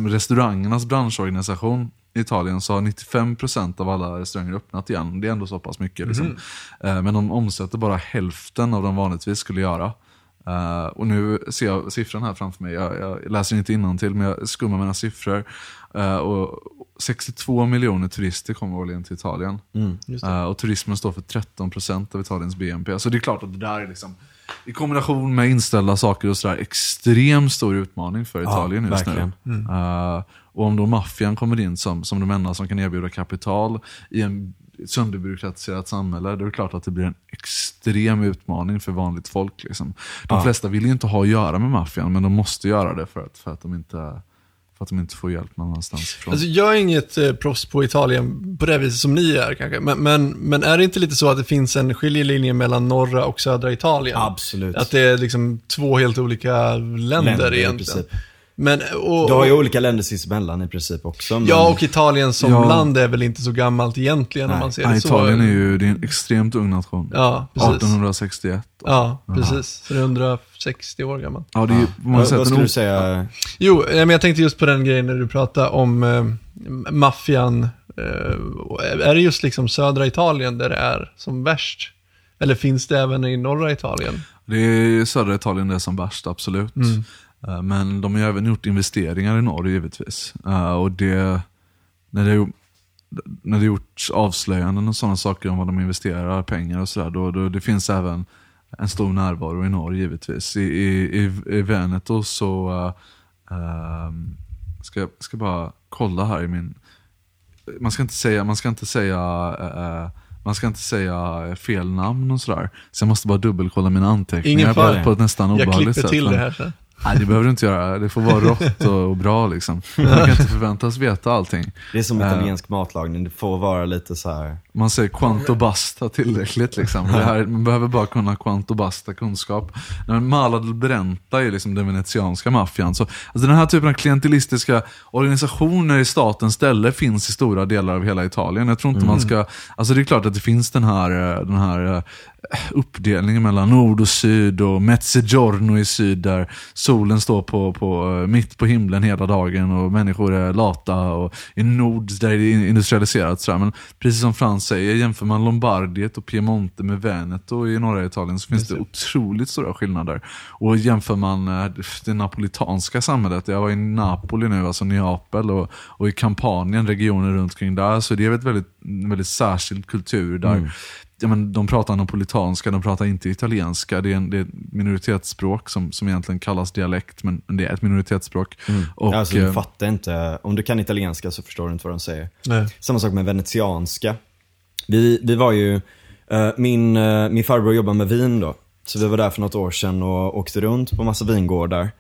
restaurangernas branschorganisation i Italien så har 95% av alla restauranger öppnat igen. Det är ändå så pass mycket. Liksom. Eh, men de omsätter bara hälften av de vanligtvis skulle göra. Eh, och nu ser jag siffran här framför mig. Jag, jag läser inte till men jag skummar mina siffror. Eh, och 62 miljoner turister kommer årligen till Italien. Det. Eh, och turismen står för 13% av Italiens BNP. Så det är klart att det där är liksom, i kombination med inställda saker och sådär, extremt stor utmaning för Ja, Italien just verkligen. nu. Eh, och om då maffian kommer in som, som de enda som kan erbjuda kapital i en sönderbyråkratiserat samhälle, då är det klart att det blir en extrem utmaning för vanligt folk. Liksom. De Ja. flesta vill ju inte ha att göra med maffian, men de måste göra det för att, för att, de, inte, för att de inte får hjälp någon annanstans ifrån. Alltså, jag är inget eh, proffs på Italien på det viset som ni är kanske. Men, men, men är det inte lite så att det finns en skiljelinje mellan norra och södra Italien? Absolut. Att det är liksom två helt olika länder, Länder i egentligen. princip. Men, och, Du har ju olika länder sinsemellan i princip också. Men... Ja, och Italien som Ja. land är väl inte så gammalt egentligen om Nej. man ser Ja, det så. Italien är ju det är en extremt ung nation. Ja, precis. 1861. Ja, precis. Så det är 160 år gammalt. Ja, det är ju på många Vad, sätt vad en skulle du säga? Jo, eh, men jag tänkte just på den grejen när du pratade om eh, maffian. Eh, är det just liksom södra Italien där det är som värst? Eller finns det även i norra Italien? Det är södra Italien det är som värst, absolut. Mm. Eh, Men de har ju även gjort investeringar i norr givetvis. Eh, Och det, när det, är- när det gjorts avslöjanden och sådana saker om vad de investerar pengar och sådär, då, då det finns även en stor närvaro i norr givetvis. I, i, i, Veneto så, uh, ska jag ska bara kolla här i min, man ska inte säga, man ska inte säga eh, man ska inte säga fel namn och sådär. Så jag måste bara dubbelkolla mina anteckningar Ingen på, fara. på ett nästan Jag obehagligt klipper sätt. till men- det här sen. Nej, det behöver du inte göra. Det får vara rått och, bra liksom. Man kan inte förväntas veta allting. Det är som Eh. italiensk matlagning, det får vara lite så här. Man säger quanto basta tillräckligt liksom. Det här, man behöver bara kunna quanto basta kunskap. Mala del Brenta är liksom den venetianska maffian. Så, alltså den här typen av klientelistiska organisationer i statens ställe finns i stora delar av hela Italien. Jag tror inte man ska, alltså det är klart att det finns den här, eh, den här uppdelningen mellan nord och syd och mezzogiorno i syd där solen står på, på, eh, mitt på himlen hela dagen och människor är lata och i nord där det är industrialiserat. Sådär. Men precis som Frans säger, jämför man Lombardiet och Piemonte med Veneto i norra Italien så finns det otroligt stora skillnader. Och jämför man eh, det napolitanska samhället, jag var i Napoli nu, alltså Neapel och, och i Kampanien, regionen runt kring där, så det är ett väldigt, väldigt särskild kultur där ja, men de pratar napolitanska, de pratar inte italienska. Det är, en, det är ett minoritetsspråk som, som egentligen kallas dialekt, men men det är ett minoritetsspråk. Och, alltså du eh, fattar inte, om du kan italienska så förstår du inte vad de säger. Nej. Samma sak med venetianska. Vi, vi var ju, eh, min, eh, min farbror jobbar med vin då. Så vi var där för något år sedan och åkte runt på massa vingårdar.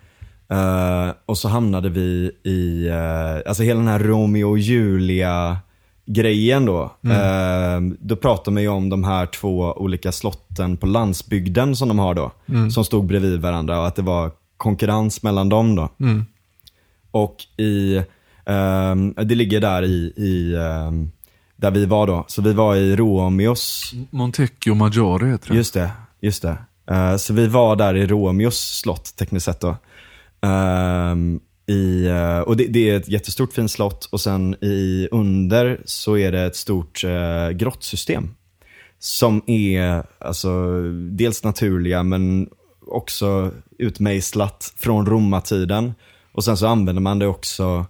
Eh, och så hamnade vi i, alltså hela den här Romeo och Julia grejen då. Eh, då pratar man ju om de här två olika slotten på landsbygden som de har då. Som stod bredvid varandra och att det var konkurrens mellan dem då. Mm. Och i, ehm, det ligger där i, i ehm, där vi var då. Så vi var i Romeos, Montecchio Maggiore heter det. just det, just det. Eh, så vi var där i Romeos slott tekniskt sett då. Ehm, i, eh, och det, det är ett jättestort fint slott och sen i under så är det ett stort eh, grottsystem. Som är alltså, dels naturliga men också utmejslat från romartiden. Och sen så använder man det också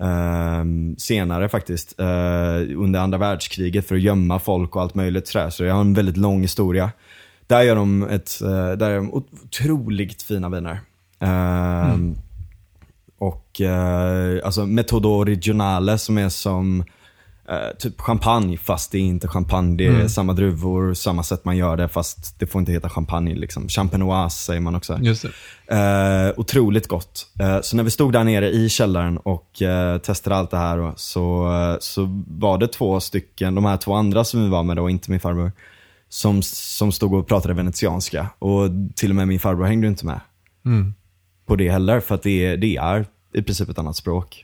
eh, senare faktiskt, eh, under andra världskriget för att gömma folk och allt möjligt sådär. Så det har en väldigt lång historia. Där gör de, ett, eh, där gör de otroligt fina viner. Ehm, mm. Och eh, alltså Metodo Regionale som är som eh, typ champagne fast det är inte champagne. Det är samma druvor, samma sätt man gör det fast det får inte heta champagne. Liksom. Champenoise säger man också. Just. Eh, otroligt gott. Eh, så när vi stod där nere i källaren och eh, testade allt det här så, eh, så var det två stycken, de här två andra som vi var med då, inte min farbror, som, som stod och pratade venetianska. Och till och med min farbror hängde inte med Mm. På det heller för att det är, det är i princip ett annat språk.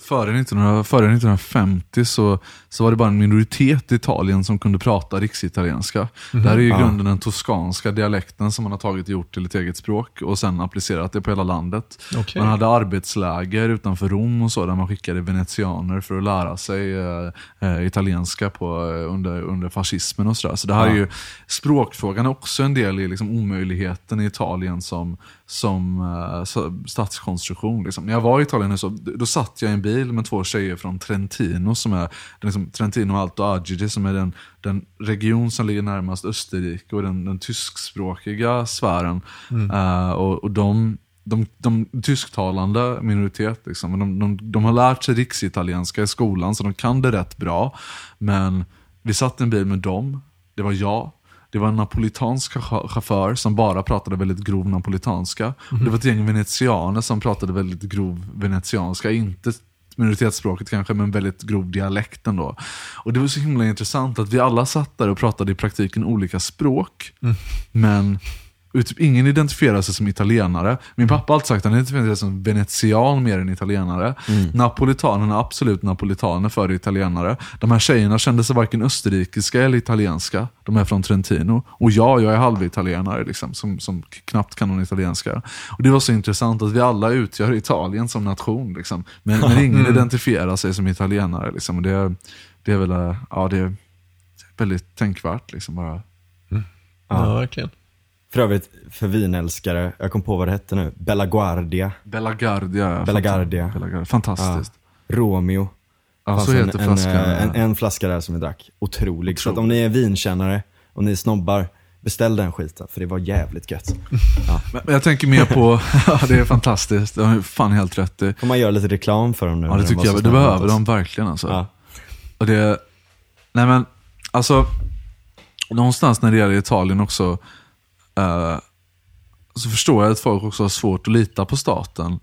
Före, 1900, före 1950 så, så var det bara en minoritet i Italien som kunde prata riksitalienska. Det här är ju i Ja. grunden den toskanska dialekten som man har tagit och gjort till ett eget språk och sen applicerat det på hela landet. Okej. Man hade arbetsläger utanför Rom och så där man skickade venetianer för att lära sig eh, eh, italienska på, eh, under, under fascismen och sådär. Så det här Ja. är ju, språkfrågan är också en del i liksom omöjligheten i Italien som, som så- statskonstruktion. Liksom. När jag var i Italien nu så, då satt jag i en bil med två tjejer från Trentino, som är liksom, Trentino Alto Adige, som är den, den region som ligger närmast Österrike och den, den tyskspråkiga sfären. Eh, och, och de, de, de tysktalande minoritet, liksom, de, de, de har lärt sig riksitalienska i skolan, så de kan det rätt bra. Men vi satt i en bil med dem, det var jag, det var en napolitansk chaufför- som bara pratade väldigt grov napolitanska. Och Det var ett gäng venetianer som pratade väldigt grov venetianska. Inte minoritetsspråket kanske, men väldigt grov dialekt ändå. Och det var så himla intressant att vi alla satt där och pratade i praktiken olika språk. Men och typ ingen identifierar sig som italienare. Min pappa har alltid sagt att han identifierar sig som venetian mer än italienare. Napolitanerna är absolut napolitaner före italienare. De här tjejerna kände sig varken österrikiska eller italienska. De är från Trentino. Och ja, jag är halvitalienare liksom, som, som knappt kan någon italienska. Och Det var så intressant att vi alla utgör Italien som nation. Liksom. Men, men ingen identifierar sig som italienare. Liksom. Och det, det är väl eh, ja, det är väldigt tänkvärt. Liksom, bara. Ja, verkligen. För övrigt, för vinälskare, jag kom på vad det hette nu, Bella Guardia, Bella Guardia. Bella Guardia. Bella Guardia. Fantastiskt. Romeo. Ja, så en, heter en, flaskan. eh, En, en flaska där som vi drack. Otrolig. Så att om ni är vinkännare och ni är snobbar, beställ den skiten. För det var jävligt gött. Ja. Men jag tänker mer på, ja, det är fantastiskt. Det har ju fan helt rätt i. Får man göra lite reklam för dem nu? Ja, det de tycker så jag. Det behöver de verkligen alltså. Ja. Och det, nej men, alltså, någonstans när det gäller Italien också, eh, så förstår jag att folk också har svårt att lita på staten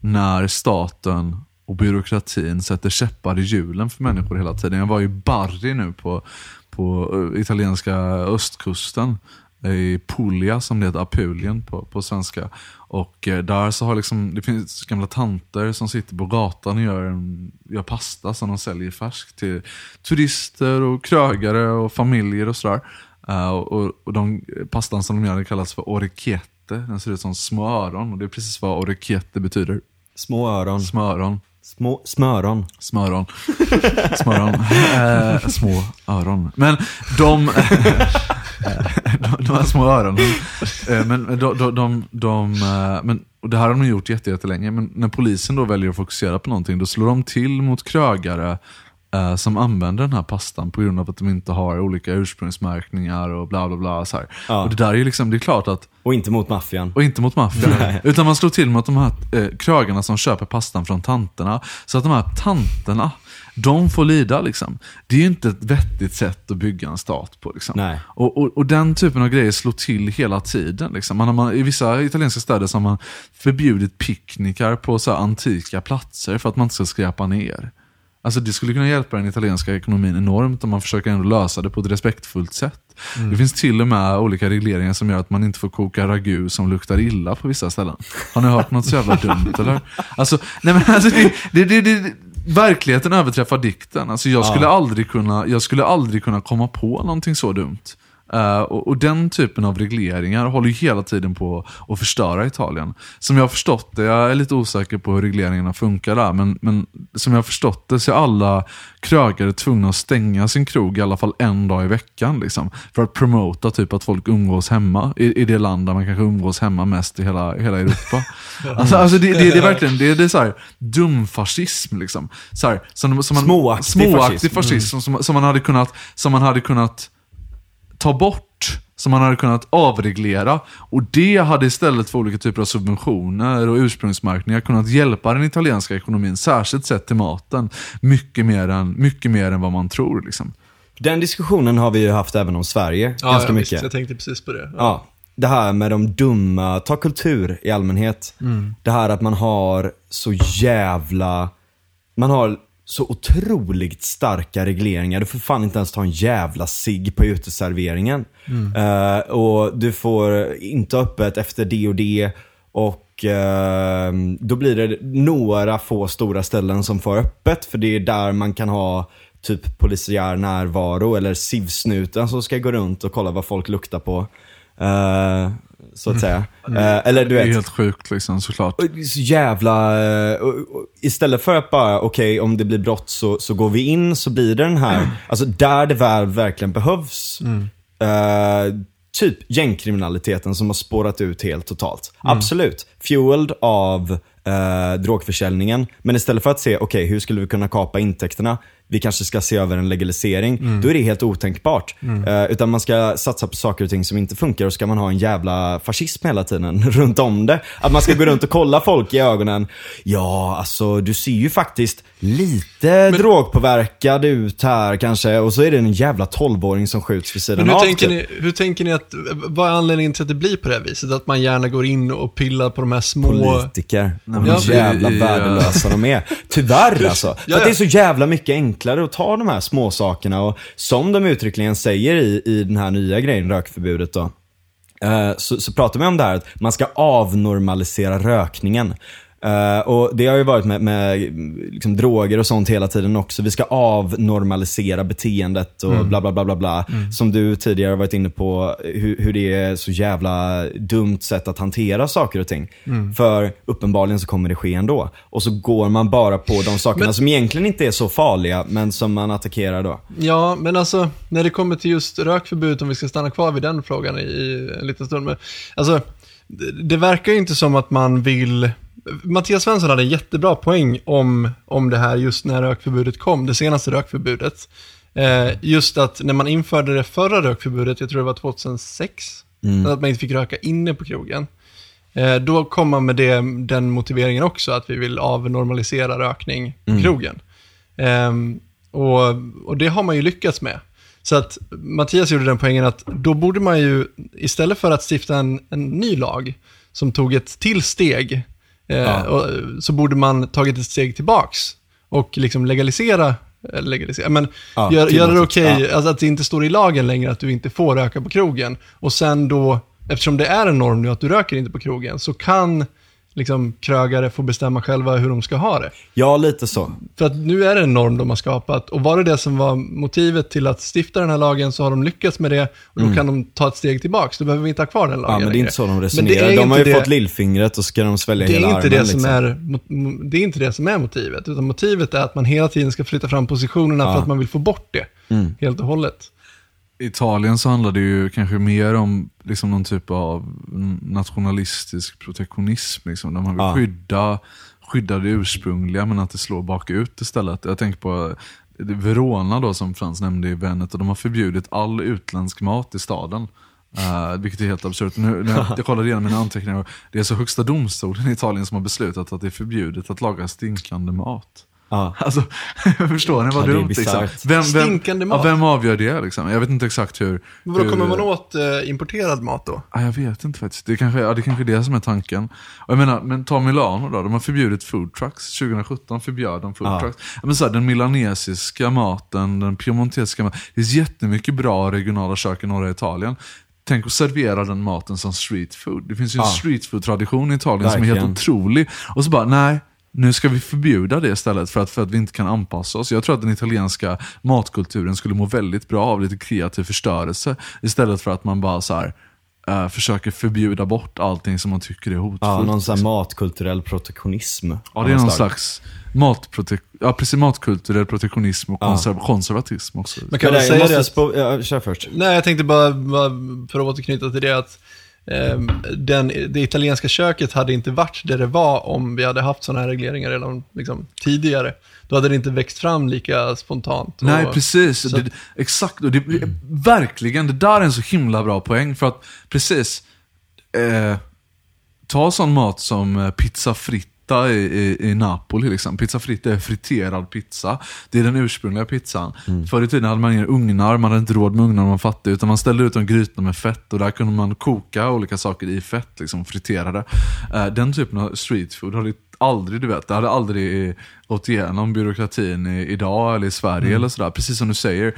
när staten och byråkratin sätter käppar i hjulen för människor hela tiden. Jag var i Bari nu på, på eh, italienska östkusten eh, i Puglia som det heter, Apulien på, på svenska. Och eh, där så har liksom, det finns gamla tanter som sitter på gatan och gör, en, gör pasta som de säljer färsk till turister och krögare och familjer och sådär. Eh, och, och, de pastan som de gör den kallas för orecchiette. Den ser ut som små öron och det är precis vad orecchiette betyder. Små öron. Smöron. Små smöron. Smöron. Smöron. Eh, små öron. Men de, de, de här små öronen. Eh, men de, de, de, de, eh, men, och det här har de gjort jätte- jättelänge. Men när polisen då väljer att fokusera på någonting, då slår de till mot krögare eh, som använder den här pastan på grund av att de inte har olika ursprungsmärkningar och bla bla bla. Så. Ja. Och det där är ju liksom, det är klart att Och inte mot maffian. och inte mot maffian. Utan man slår till mot de här eh, krögarna som köper pastan från tanterna. Så att de här tanterna, de får lida liksom. Det är ju inte ett vettigt sätt att bygga en stat på. Liksom. Nej. Och, och, och den typen av grejer slår till hela tiden. Liksom. Man, man, I vissa italienska städer så har man förbjudit picknickar på så antika platser för att man inte ska skräpa ner. Alltså det skulle kunna hjälpa den italienska ekonomin enormt om man försöker ändå lösa det på ett respektfullt sätt. Det finns till och med olika regleringar som gör att man inte får koka ragu som luktar illa på vissa ställen. Har ni hört något så jävla dumt eller? Alltså, nej men alltså det, det, det, det, verkligheten överträffar dikten. Alltså jag skulle, aldrig kunna, jag skulle aldrig kunna komma på någonting så dumt. Eh, och, och den typen av regleringar håller ju hela tiden på att förstöra Italien. Som jag har förstått det, jag är lite osäker på hur regleringarna funkar där, men, men som jag har förstått det så är alla krögare tvungna att stänga sin krog i alla fall en dag i veckan. Liksom, för att promota typ att folk umgås hemma i, i det land där man kanske umgås hemma mest i hela, hela Europa. alltså, alltså det, det, det är verkligen det, det är så här, dumfascism. Liksom. Så här, som, som man, Småaktig småaktig fascism. fascism som, som, man hade kunnat, som man hade kunnat ta bort, som man hade kunnat avreglera. Och det hade istället för olika typer av subventioner och ursprungsmärkningar kunnat hjälpa den italienska ekonomin, särskilt sett till maten, mycket mer än, mycket mer än vad man tror. Liksom. Den diskussionen har vi ju haft även om Sverige, Ja, ganska ja, mycket. Visst, jag tänkte precis på det. Ja, det här med de dumma, ta kultur i allmänhet. Det här att man har så jävla, man har så otroligt starka regleringar. Du får fan inte ens ta en jävla cigg på uteserveringen. Eh, och du får inte ha öppet efter det och det. Och uh, då blir det några få stora ställen som får öppet. För det är där man kan ha typ polisiär närvaro eller sivsnuten som ska gå runt och kolla vad folk luktar på. Uh, så att säga. Eh, eller du Det är vet. helt sjukt liksom såklart. Så jävla... eh, Istället för att bara, okej om det blir brott så, så går vi in så blir det den här, alltså där det väl verkligen behövs. eh, typ gängkriminaliteten som har spårat ut helt totalt. Absolut, fueled av eh, drogförsäljningen. Men istället för att se, okej hur skulle vi kunna kapa intäkterna? Vi kanske ska se över en legalisering. Då är det helt otänkbart. Eh, utan man ska satsa på saker och ting som inte funkar och ska man ha en jävla fascism hela tiden runt om det. Att man ska gå runt och kolla folk i ögonen. Ja, alltså du ser ju faktiskt lite drogpåverkad ut här kanske. Och så är det en jävla 12-åring som skjuts vid sidan Men hur av. tänker, typ. ni, hur tänker ni att, vad är anledningen till att det blir på det här viset? Att man gärna går in och pillar på de här små... Politiker. men Hur alltså, jävla i- värdelösa de är. Tyvärr alltså. För Ja, att det är ja. så jävla mycket enklare att ta de här små sakerna och som de uttryckligen säger i, i den här nya grejen, rökförbudet då. eh, Så, så pratar vi om det här att man ska avnormalisera rökningen. Eh, och Det har ju varit med, med liksom, droger och sånt hela tiden också. Vi ska avnormalisera beteendet och bla bla bla bla bla. Som du tidigare varit inne på, hur, hur det är så jävla dumt sätt att hantera saker och ting. För uppenbarligen så kommer det ske ändå. Och så går man bara på de sakerna Men- som egentligen inte är så farliga, men som man attackerar då. Ja, men alltså när det kommer till just rökförbud, om vi ska stanna kvar vid den frågan i, i en liten stund. Men, alltså, det, det verkar ju inte som att man vill... Mattias Svensson hade en jättebra poäng om, om det här just när rökförbudet kom, det senaste rökförbudet. Eh, just att när man införde det förra rökförbudet, jag tror det var 2006, att man inte fick röka inne på krogen. Eh, då kom man med det, den motiveringen också, att vi vill avnormalisera rökning på krogen. Ehm, och, och det har man ju lyckats med. Så att Mattias gjorde den poängen att då borde man ju, istället för att stifta en, en ny lag som tog ett till steg, eh, Ja. och, så borde man tagit ett steg tillbaks och liksom legalisera, eh, legalisera men Ja, gör, göra det tillåtet. okej, alltså att det inte står i lagen längre att du inte får röka på krogen. Och sen då, eftersom det är en norm nu att du röker inte på krogen, så kan liksom krögare få bestämma själva hur de ska ha det. Ja, lite så. För att nu är det en norm de har skapat och var det det som var motivet till att stifta den här lagen så har de lyckats med det och då kan de ta ett steg tillbaks. Då behöver vi inte ha kvar den lagen Mm. Ja, men det är längre. inte så de resonerar. är De har ju det- fått lillfingret och så ska de svälja Det hela är, inte armen. det, liksom. som är, mot- mo- det är inte det som är motivet, utan motivet är att man hela tiden ska flytta fram positionerna Ja. för att man vill få bort det Mm. helt och hållet. Italien så handlar det ju kanske mer om liksom någon typ av nationalistisk protektionism. Liksom, där man vill Ja. skydda, skydda det ursprungliga men att det slår bakut istället. Jag tänker på Verona då som Frans nämnde i Venet och de har förbjudit all utländsk mat i staden. Uh, vilket är helt absurt. Nu, nu, jag kollade igenom mina anteckningar det är så högsta domstolen i Italien som har beslutat att det är förbjudet att laga stinkande mat. Ja. Alltså, förstår ni vad Ja, är dumt? Liksom. Vem, vem, Stinkande mat. Ja, vem avgör det? Liksom? Jag vet inte exakt hur... Men vadå, hur, kommer man åt eh, importerad mat då? Ja, jag vet inte faktiskt. Det kanske, ja, det kanske är det som är tanken. Och jag menar, men ta Milano då. De har förbjudit food trucks. 2017 förbjöd de food Ja. trucks. Ja, Men så här, den milanesiska maten, den piemontesiska maten. Det finns jättemycket bra regionala kök i norra Italien. Tänk att servera den maten som street food. Det finns ju en street food-tradition i Italien som är Verkligen. helt otrolig. Och så bara, nej. Nu ska vi förbjuda det istället för att, för att vi inte kan anpassa oss. Jag tror att den italienska matkulturen skulle må väldigt bra av lite kreativ förstörelse. Istället för att man bara så här, eh, försöker förbjuda bort allting som man tycker är hotfullt. Ja, någon sån här matkulturell protektionism. Ja, det är någon slags matprotek ja, precis, matkulturell protektionism och Ja. konserv konservatism också. Man kan Men det, jag säga måste det att, ja, kör först. Nej, jag tänkte bara, bara för att återknyta till det att den, det italienska köket hade inte varit där det var om vi hade haft sådana här regleringar redan liksom, tidigare. Då hade det inte växt fram lika spontant. Nej, och, precis. så- Det, exakt. Och det, verkligen, det där är en så himla bra poäng. För att, precis, eh, ta sån mat som eh, pizza fritta i, i, i Napoli. Liksom. Pizza fritta är friterad pizza. Det är den ursprungliga pizzan. Förr i tiden hade man inga ugnar, man hade inte råd med ugnar när man fattig. Utan man ställde ut en gryta med fett och där kunde man koka olika saker i fett, liksom friterade. Eh, den typen av street food har det aldrig, du vet, det hade aldrig gått igenom byråkratin i, idag eller i Sverige eller sådär. Precis som du säger,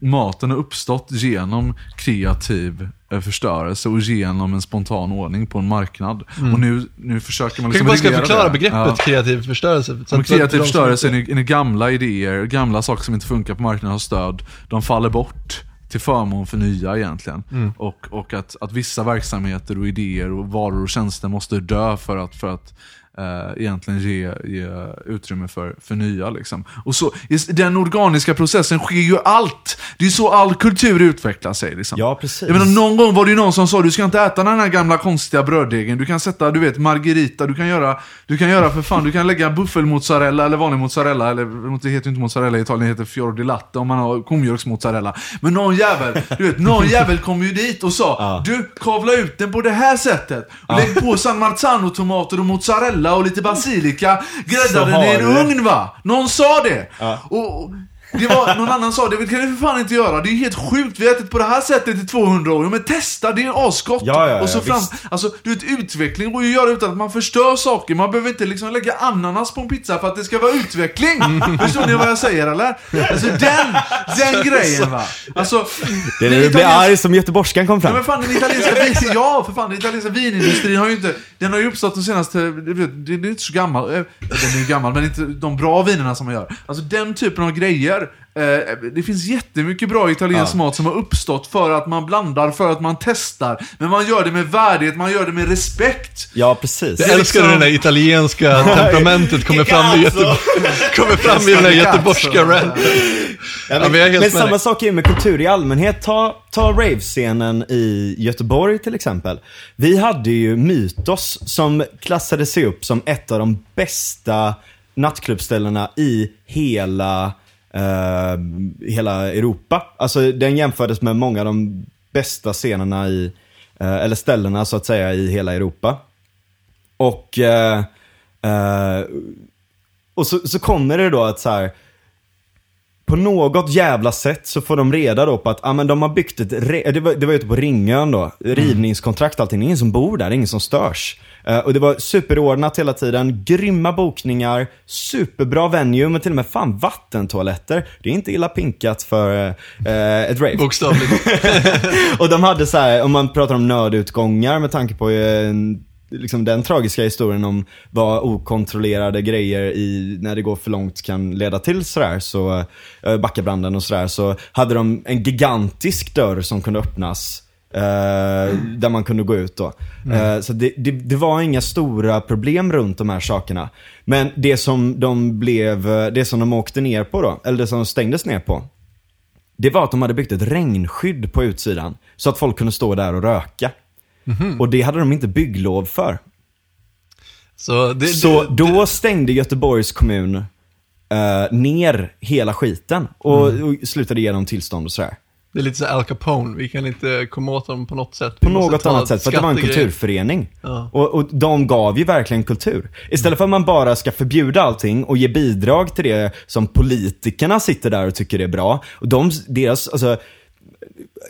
maten har uppstått genom kreativ eh, förstörelse och genom en spontan ordning på en marknad. Och nu, nu försöker man Mm. Kanske liksom bara ska förklara det. begreppet Ja. kreativ förstörelse. Så Men kreativ förstörelse är, är gamla idéer, gamla saker som inte funkar på marknaden har stöd. De faller bort till förmån för nya egentligen. Mm. Och, och att, att vissa verksamheter och idéer och varor och tjänster måste dö för att, för att eh, egentligen ge, ge utrymme för, för nya. Liksom. Och så, den organiska processen sker ju allt. Det är så all kultur utvecklar sig. Liksom. Ja, precis. Jag menar, någon gång var det ju någon som sa du ska inte äta den här gamla konstiga bröddegen. Du kan sätta, du vet, margarita. Du kan göra, du kan göra för fan, du kan lägga buffelmozzarella eller vanlig mozzarella. Eller det heter ju inte mozzarella i Italien, det heter fior di latte om man har komjölksmozzarella. Men någon jävel, du vet, någon jävel kom ju dit och sa du, kavla ut den på det här sättet. Och lägg på San Marzano-tomater och mozzarella och lite basilika. Grädda Så den i en ugn va? Någon sa det. Och, och det var, någon annan sa det kan du för fan inte göra. Det är helt sjukt, vi har ätit på det här sättet i 200 år. Ja, men testa, det är asgott. Ja, ja, och så ja, fram, visst. alltså, du vet, utveckling går ju att göra utan att man förstör saker. Man behöver inte liksom lägga ananas på en pizza för att det ska vara utveckling. Förstår ni vad jag säger eller? Alltså den, den grejen va. Alltså, Det är den när du blir arg som göteborgskan kom Ja fram. men fan den italienska vin, ja för fan den italienska vinindustrin har ju inte, den har ju uppstått de senaste, det det- det är inte så gammal, eh, den är ju gammal men inte de bra vinerna som man gör. Alltså den typen av grejer, eh, det finns jättemycket bra italiensk Ja. mat som har uppstått för att man blandar, för att man testar. Men man gör det med värdighet, man gör det med respekt. Ja, precis. Jag älskar liksom- det där italienska temperamentet kommer fram i, Alltså. Göteborg, kommer fram i den där göteborgska ranten. Ja, Ja, men men helt men med samma sak är ju med kultur i allmänhet. Ta, ta rave-scenen i Göteborg till exempel. Vi hade ju Mytos som klassade sig upp som ett av de bästa nattklubbställena i hela, eh, hela Europa. Alltså den jämfördes med många av de bästa scenerna i, eh, eller ställena så att säga i hela Europa. Och, eh, eh, och så, så kommer det då att så här på något jävla sätt så får de reda då på att ah, men de har byggt ett, det var, det var ute på Ringön då, rivningskontrakt allting. Det är ingen som bor där, det är ingen som störs. Eh, och det var superordnat hela tiden, grymma bokningar, superbra venue, men till och med fan vattentoaletter. Det är inte illa pinkat för eh, ett rave. Bokstavligt. Och de hade så här, om man pratar om nödutgångar med tanke på eh, liksom den tragiska historien om vad okontrollerade grejer i, när det går för långt kan leda till sådär, så eh, Backabranden och sådär, så hade de en gigantisk dörr som kunde öppnas. Eh, Där man kunde gå ut då. Eh, så det, det, det var inga stora problem runt de här sakerna. Men det som de blev, eh, det som de åkte ner på då, eller det som de stängdes ner på, det var att de hade byggt ett regnskydd på utsidan. Så att folk kunde stå där och röka. Och det hade de inte bygglov för. Så, det, Så det, då stängde Göteborgs kommun eh, ner hela skiten och, och slutade ge dem tillstånd och sådär. det är lite så Al Capone, vi kan inte komma åt dem på något sätt. På Vi måste något annat sätt, för att det var en kulturförening. Ja. Och, och de gav ju verkligen kultur. Istället för att man bara ska förbjuda allting och ge bidrag till det som politikerna sitter där och tycker är bra. Och de, deras, alltså,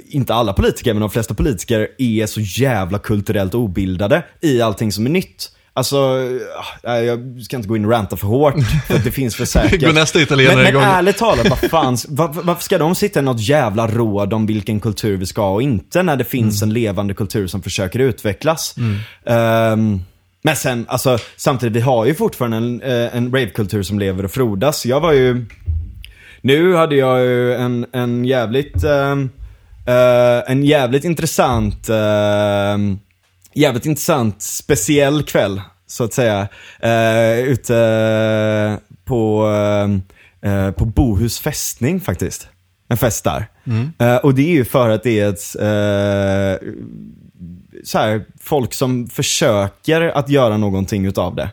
inte alla politiker, men de flesta politiker är så jävla kulturellt obildade i allting som är nytt. Alltså, ah, jag ska inte gå in och ranta för hårt, för att det finns för säkert. Går nästa italienare men, men igång. ärligt talat, vad fan, var, varför ska de sitta i något jävla råd om vilken kultur vi ska ha och inte när det finns Mm. en levande kultur som försöker utvecklas? Ehm, men sen, alltså samtidigt, vi har ju fortfarande en, eh, en ravekultur som lever och frodas. Jag var ju, nu hade jag ju en, en jävligt, ehm, eh, en jävligt intressant, ehm, jävligt intressant speciell kväll, så att säga. Uh, ute på, eh, eh, på Bohus fästning faktiskt. En fest där. Eh, och det är ju för att det är ett, eh, så här, folk som försöker att göra någonting utav det.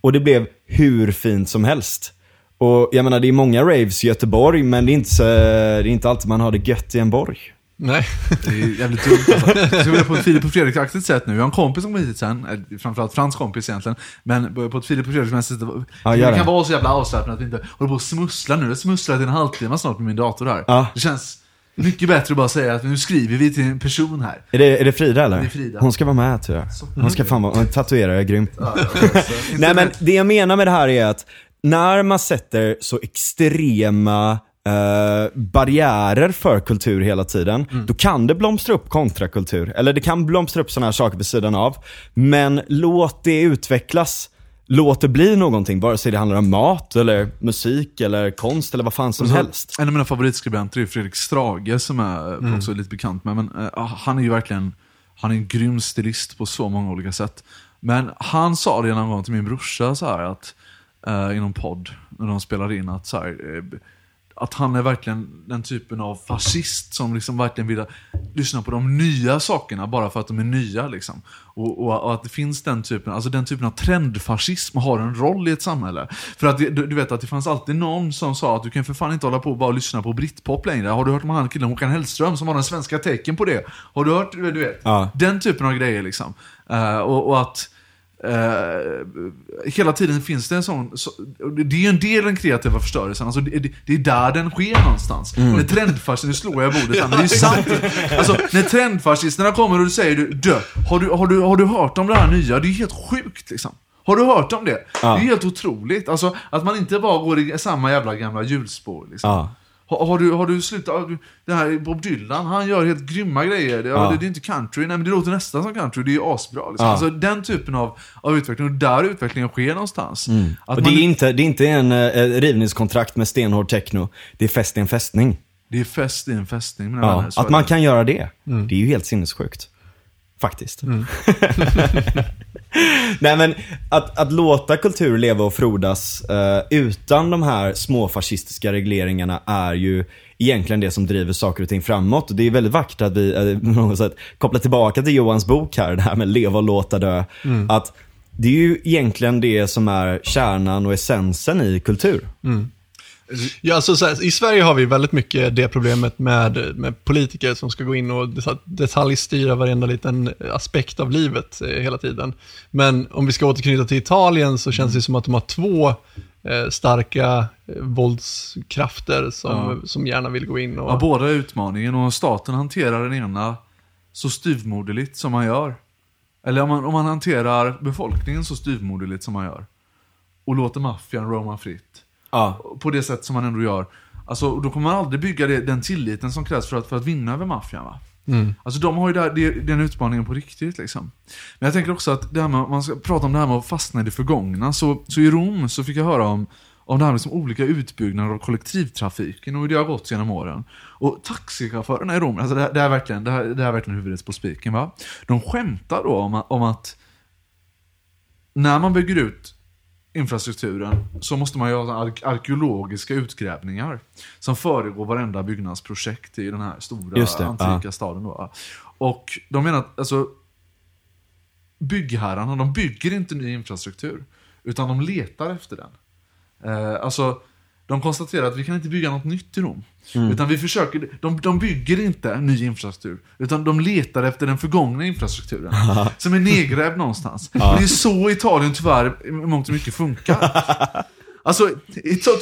Och det blev hur fint som helst. Och jag menar, det är många raves i Göteborg, men det är inte, så, det är inte alltid man har det gött i en borg. Nej. Det är jävligt dumt alltså. Jag ska göra på ett Filip och Fredrik-aktigt sätt nu. Jag har en kompis som kommer hit sen, eh, framförallt Frans kompis egentligen. Men på ett Filip och Fredrik-mässigt, Ja, det kan vara så jävla avslappnat att vi inte håller på och smussla nu. Jag smusslat i en halvtimme snart med min dator här. Ja. Det känns mycket bättre att bara säga att nu skriver vi till en person här. Är det, är det Frida eller? Det är Frida. Hon ska vara med tror jag. Hon ska fan vara, hon tatuerar är grymt. Ja, Nej men det jag menar med det här är att när man sätter så extrema eh, barriärer för kultur hela tiden, då kan det blomstra upp kontrakultur. Eller det kan blomstra upp sådana här saker vid sidan av. Men låt det utvecklas. Låt det bli någonting, vare sig det handlar om mat, eller musik, eller konst, eller vad fan som Så, helst. En av mina favoritskribenter är Fredrik Strage som är Mm. också lite bekant med. Men, eh, han är ju verkligen han är en grym stilist på så många olika sätt. Men han sa det någon gång till min brorsa så här att, eh, i någon podd, när de spelade in, att, så här, eh, att han är verkligen den typen av fascist som liksom verkligen vill lyssna på de nya sakerna bara för att de är nya. Liksom. Och, och, och att det finns den typen, alltså den typen av trendfascism har en roll i ett samhälle. För att du, du vet att det fanns alltid någon som sa att du kan för fan inte hålla på och bara lyssna på britpop längre. Har du hört om han killen Håkan Hellström som var den svenska tecken på det? Har du hört, du vet? Ja. Den typen av grejer liksom. Eh, och, och att eh, hela tiden finns det en sån, så, det är ju en del av den kreativa förstörelsen, alltså det, det, det är där den sker någonstans. När trendfascisterna, nu slår jag bordet här, men det är ju sant. Alltså, när trendfascisterna kommer och du säger du, dö, har du, har, du, har du hört om det här nya? Det är helt sjukt liksom. Har du hört om det? Ja. Det är helt otroligt. Alltså, att man inte bara går i samma jävla gamla hjulspår. Liksom. Ja. Har, har, du, har du slutat, har du- det här Bob Dylan, han gör helt grymma grejer. Det, Ja. det, det är inte country, nej men det låter nästan som country, det är asbra. Liksom. Ja. Alltså den typen av, av utveckling, och där utvecklingen sker någonstans. Att Mm. Och man, det är inte, det är inte en eh, rivningskontrakt med stenhård techno. Det är fest i en fästning. det är fest i en fästning mina Ja, vänner. att man kan göra det, det är ju helt sinnessjukt. Faktiskt. Nej men, att, att låta kultur leva och frodas eh, utan de här små fascistiska regleringarna är ju egentligen det som driver saker och ting framåt. Och det är väldigt vackert att vi eh, något sätt kopplar tillbaka till Johans bok här, det här med leva och låta dö. Att det är ju egentligen det som är kärnan och essensen i kultur. Ja, alltså, så här, I Sverige har vi väldigt mycket det problemet med, med politiker som ska gå in och deta- detaljstyra varenda liten aspekt av livet eh, hela tiden. Men om vi ska återknyta till Italien så känns det som att de har två eh, starka eh, våldskrafter som, Ja. som gärna vill gå in och... Ja, båda är utmaningen och staten hanterar den ena så styvmoderligt som man gör. Eller om man, om man hanterar befolkningen så styvmoderligt som man gör. Och låter maffian roma fritt. Ja. På det sätt som man ändå gör. Alltså, då kommer man aldrig bygga det, den tilliten som krävs för att, för att vinna över maffian. Va? Alltså de har ju där, det, den utmaningen på riktigt. Liksom. Men jag tänker också att det här med, man ska prata om det här med att fastna i det förgångna. Så, så i Rom så fick jag höra om, om det här med liksom olika utbyggnader av kollektivtrafiken och hur det har gått genom åren. Och taxichaufförerna i Rom, alltså det, det, är verkligen, det, här, det är verkligen huvudet på spiken. Va? De skämtar då om, om att när man bygger ut infrastrukturen så måste man göra ar- arkeologiska utgrävningar som föregår varenda byggnadsprojekt i den här stora antika ja. staden. Då. Och de menar att alltså, byggherrarna, de bygger inte ny infrastruktur utan de letar efter den. Eh, alltså, de konstaterar att vi kan inte bygga något nytt i Rom. Mm. Utan vi försöker, de, de bygger inte ny infrastruktur, utan de letar efter den förgångna infrastrukturen. som är nedgrävd någonstans. Det är så Italien tyvärr i mångt och mycket funkar. Alltså,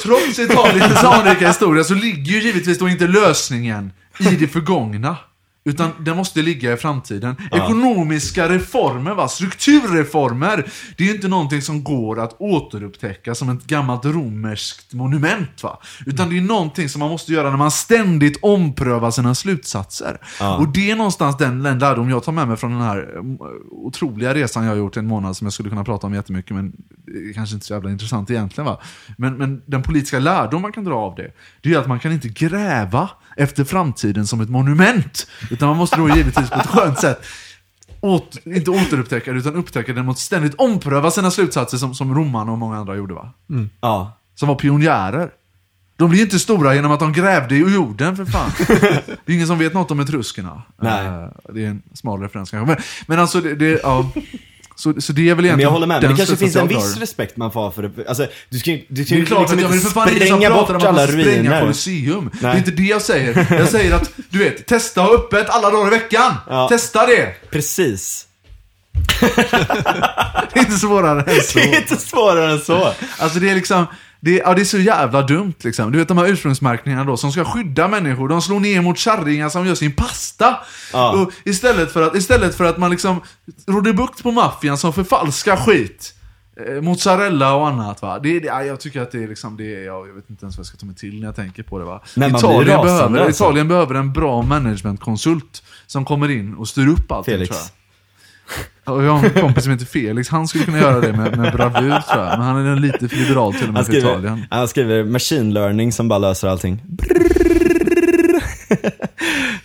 trots Italiens anrika historia så ligger ju givetvis då inte lösningen i det förgångna. Utan den måste ligga i framtiden. Ekonomiska reformer, va? strukturreformer. Det är ju inte någonting som går att återupptäcka som ett gammalt romerskt monument. Va? Utan det är någonting som man måste göra när man ständigt omprövar sina slutsatser. Och det är någonstans den, den lärdom jag tar med mig från den här eh, otroliga resan jag har gjort i en månad som jag skulle kunna prata om jättemycket men det kanske inte så jävla intressant egentligen. Va? Men, men den politiska lärdom man kan dra av det, det är att man kan inte gräva efter framtiden som ett monument. Utan man måste då givetvis på ett skönt sätt åt, inte återupptäcka det, utan upptäcka det genom att ständigt ompröva sina slutsatser som, som romarna och många andra gjorde. va? Ja. Som var pionjärer. De blir inte stora genom att de grävde i jorden för fan. Det är ingen som vet något om etruskerna. Nej. Eh, Det är en smal referens kanske. Men, men alltså, det, det, ja. Så, så det är väl egentligen Men jag håller med, men det kanske finns en viss respekt man får för det. Alltså, du ska du ska Det är klart liksom att jag vill för fan spränga bort alla spränga ruiner. Colosseum. Det är inte det jag säger. Jag säger att, du vet, testa ha öppet alla dagar i veckan. Ja. Testa det. Precis. Det är inte svårare än så. Det är inte svårare än så. Alltså det är liksom, det ja, det är så jävla dumt liksom. Du vet de här ursprungsmärkningarna då som ska skydda människor. De slår ner mot kärringar som gör sin pasta. Ja. Och istället, för att, istället för att man liksom råder bukt på maffian som förfalskar skit. eh, mozzarella och annat va. Det, det, ja, jag tycker att det är liksom, det är, ja, jag vet inte ens vad jag ska ta mig till när jag tänker på det va. Blir Italien, rasande, behöver, alltså. Italien behöver en bra managementkonsult som kommer in och styr upp allting Felix. tror jag. Och jag har en kompis som heter Felix, han skulle kunna göra det med, med bravur tror jag. Men han är lite för liberal till och Han med för Italien. skriver, han skriver machine learning som bara löser allting.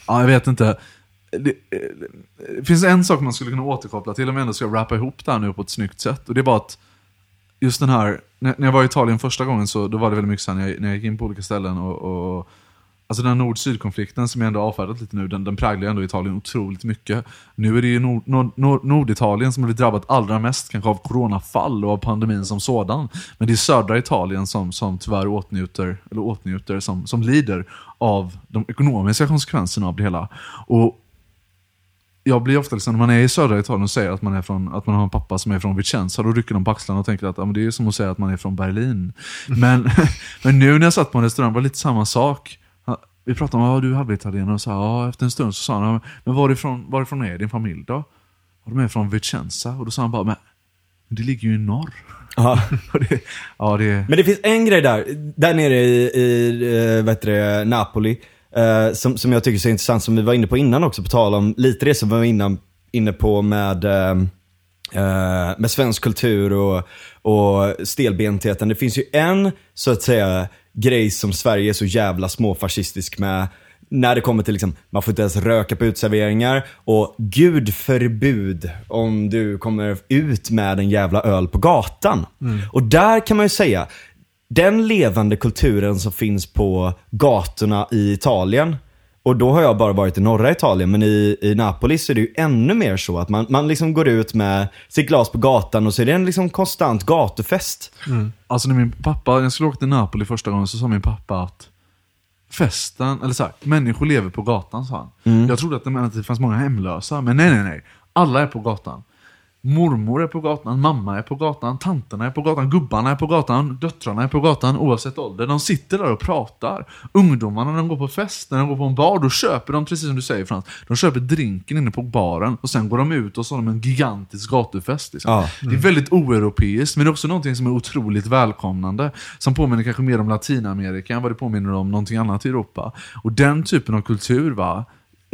Ja, jag vet inte. Det, det finns en sak man skulle kunna återkoppla till om vi ändå ska rappa ihop det här nu på ett snyggt sätt. Och det är bara att just den här, när när jag var i Italien första gången så då var det väldigt mycket så här när jag, när jag gick in på olika ställen och, och Alltså den nord-syd-konflikten som jag ändå avfärdat lite nu, den, den präglar ju ändå Italien otroligt mycket. Nu är det ju nord, nord, nord, Norditalien som har blivit drabbat allra mest, kanske av coronafall och av pandemin som sådan. Men det är södra Italien som, som tyvärr åtnjuter, eller åtnjuter, som, som lider av de ekonomiska konsekvenserna av det hela. Och jag blir ofta liksom, när man är i södra Italien och säger att man, är från, att man har en pappa som är från Vicenza, då rycker de på axlarna och tänker att ja, det är som att säga att man är från Berlin. Men, men nu när jag satt på en restaurang var det lite samma sak. Vi pratade om att du är halvitalienare och så här, ja, efter en stund så sa han, men varifrån, varifrån är din familj då? Och de är från Vicenza. Och då sa han bara, men det ligger ju i norr. Ja. Det, ja, det, Men det finns en grej där, där nere i, i eh, vad heter det, Napoli, eh, som, som jag tycker är så intressant, som vi var inne på innan också, på tal om lite det som vi var inne, inne på med, eh, eh, med svensk kultur och, och stelbentheten. Det finns ju en, så att säga, grej som Sverige är så jävla småfascistisk med, när det kommer till liksom, man får inte ens röka på utserveringar. Och gud förbud om du kommer ut med en jävla öl på gatan. Och där kan man ju säga, den levande kulturen som finns på gatorna i Italien, och då har jag bara varit i norra Italien, men i, i Napoli så är det ju ännu mer så att man, man liksom går ut med sitt glas på gatan och så är det en liksom konstant gatufest. Alltså när min pappa, jag skulle åka till Napoli första gången så sa min pappa att festen, eller så här, människor lever på gatan sa han. Jag trodde att det menade att det fanns många hemlösa, men nej nej nej. Alla är på gatan. Mormor är på gatan, mamma är på gatan, tanterna är på gatan, gubbarna är på gatan, döttrarna är på gatan oavsett ålder. De sitter där och pratar. Ungdomarna när de går på fest, när de går på en bar, då köper de, precis som du säger Frans, de köper drinken inne på baren och sen går de ut och så har de en gigantisk gatufest. Liksom. Ja. Det är väldigt oeuropeiskt, men det är också någonting som är otroligt välkomnande. Som påminner kanske mer om Latinamerika än vad det påminner om någonting annat i Europa. Och den typen av kultur, va,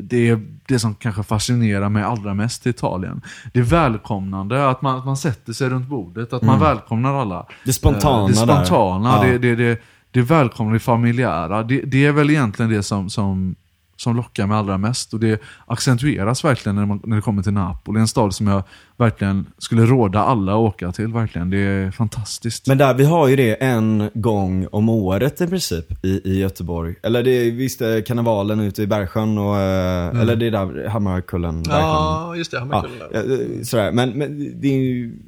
det är det som kanske fascinerar mig allra mest i Italien. Det är välkomnande, att man, att man sätter sig runt bordet, att man välkomnar alla. Det spontana Eh, Det där. spontana, Ja. det, det, det, det välkomnar, det familjära. Det, det är väl egentligen det som, som, som lockar mig allra mest. Och det accentueras verkligen när, man, när det kommer till Napoli. En stad som jag verkligen skulle råda alla att åka till. Verkligen. Det är fantastiskt. Men där, vi har ju det en gång om året i princip i, i Göteborg. Eller det är visst är karnevalen ute i Bergsjön och, eh, eller det är där Hammarkullen, Bergsjön. Ja, just det. Ja, Hammarkullen. där. eh, sådär. Men, men det är ju,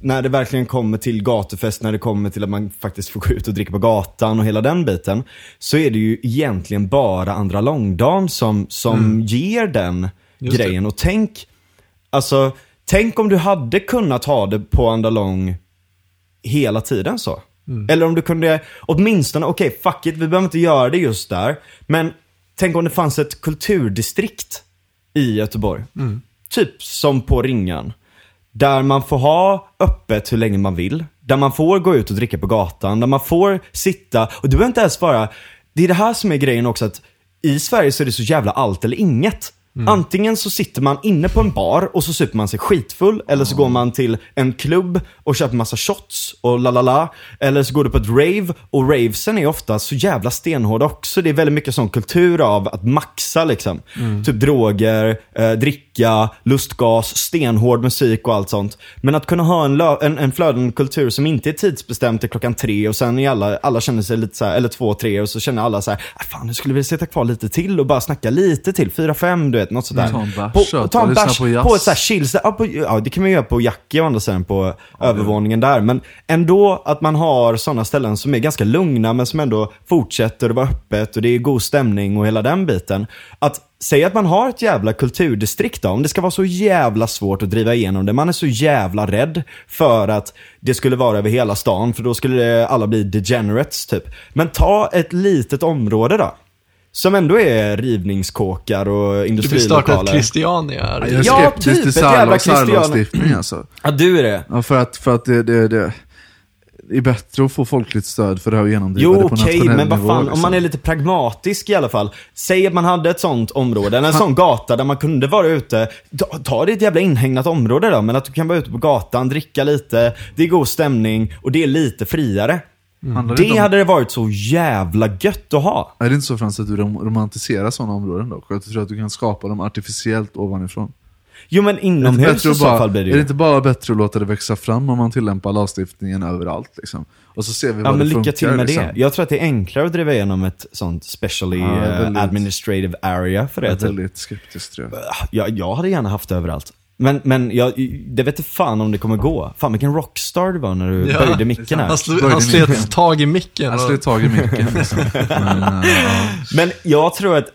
när det verkligen kommer till gatufest, när det kommer till att man faktiskt får gå ut och dricka på gatan och hela den biten. Så är det ju egentligen bara andra långdagen som, som ger den Just det. grejen. Och tänk, alltså, tänk om du hade kunnat ha det på andra lång hela tiden så. Eller om du kunde, åtminstone, okej fuck it, vi behöver inte göra det just där. Men tänk om det fanns ett kulturdistrikt i Göteborg. Typ som på Ringan. Där man får ha öppet hur länge man vill. Där man får gå ut och dricka på gatan. Där man får sitta, och du behöver inte ens vara, det är det här som är grejen också att i Sverige så är det så jävla allt eller inget. Antingen så sitter man inne på en bar och så super man sig skitfull, eller så går man till en klubb och köper massa shots och la la la. Eller så går du på ett rave, och ravesen är ofta så jävla stenhårda också. Det är väldigt mycket sån kultur av att maxa liksom. Typ droger, eh, dricka, lustgas, stenhård musik och allt sånt. Men att kunna ha en, en, en flödande kultur som inte är tidsbestämt till klockan tre och sen är alla, alla känner sig lite så här, eller två, tre och så känner alla så här, "Ah, fan nu skulle vi sitta kvar lite till och bara snacka lite till, fyra, fem, du vet, något sådär. Ta en bärs, På- ta en bärs på ett så här chill, så- ja, på, ja det kan man göra på Jackie å andra sidan på övervåningen där. Men ändå att man har sådana ställen som är ganska lugna men som ändå fortsätter att vara öppet och det är god stämning och hela den biten. Att säga att man har ett jävla kulturdistrikt då, om det ska vara så jävla svårt att driva igenom det. Man är så jävla rädd för att det skulle vara över hela stan för då skulle alla bli degenerates typ. Men ta ett litet område då. Som ändå är rivningskåkar och Du vill starta ett industrilokaler. Christiania. Ja, skeptisk typ, ett jävla särlag- Christian- särlagstiftning alltså. Ja, du är det. Ja, för att, för att det, det, det, är bättre att få folkligt stöd för det här och genomdriva Jo det på okej, nationell men vad fan, om liksom. man är lite pragmatisk i alla fall. Säg att man hade ett sånt område, eller en sån gata där man kunde vara ute. Ta, ta det ett jävla inhägnat område då, men att du kan vara ute på gatan, dricka lite, det är god stämning och det är lite friare. Handlar det, om, hade det varit så jävla gött att ha. Är det inte så Frans att du rom- romantiserar sådana områden dock? Du tror att du kan skapa dem artificiellt ovanifrån? Jo men inomhus i så bara, fall blir det är det ju. inte bara bättre att låta det växa fram om man tillämpar lagstiftningen överallt? Liksom? Och så ser vi Ja vad men det lycka funkar. till med liksom. det. Jag tror att det är enklare att driva igenom ett sånt specially Ja, väldigt- administrative area för Jag det. är Typ. väldigt skeptisk tror jag. Jag, jag hade gärna haft det överallt. Men, men jag, det vet inte fan om det kommer gå. Fan vilken rockstar du var när du Ja, böjde micken här. Han, sl- han slet tag i micken. Jag och- skulle tag i micken liksom. Men, ja. Men jag tror att,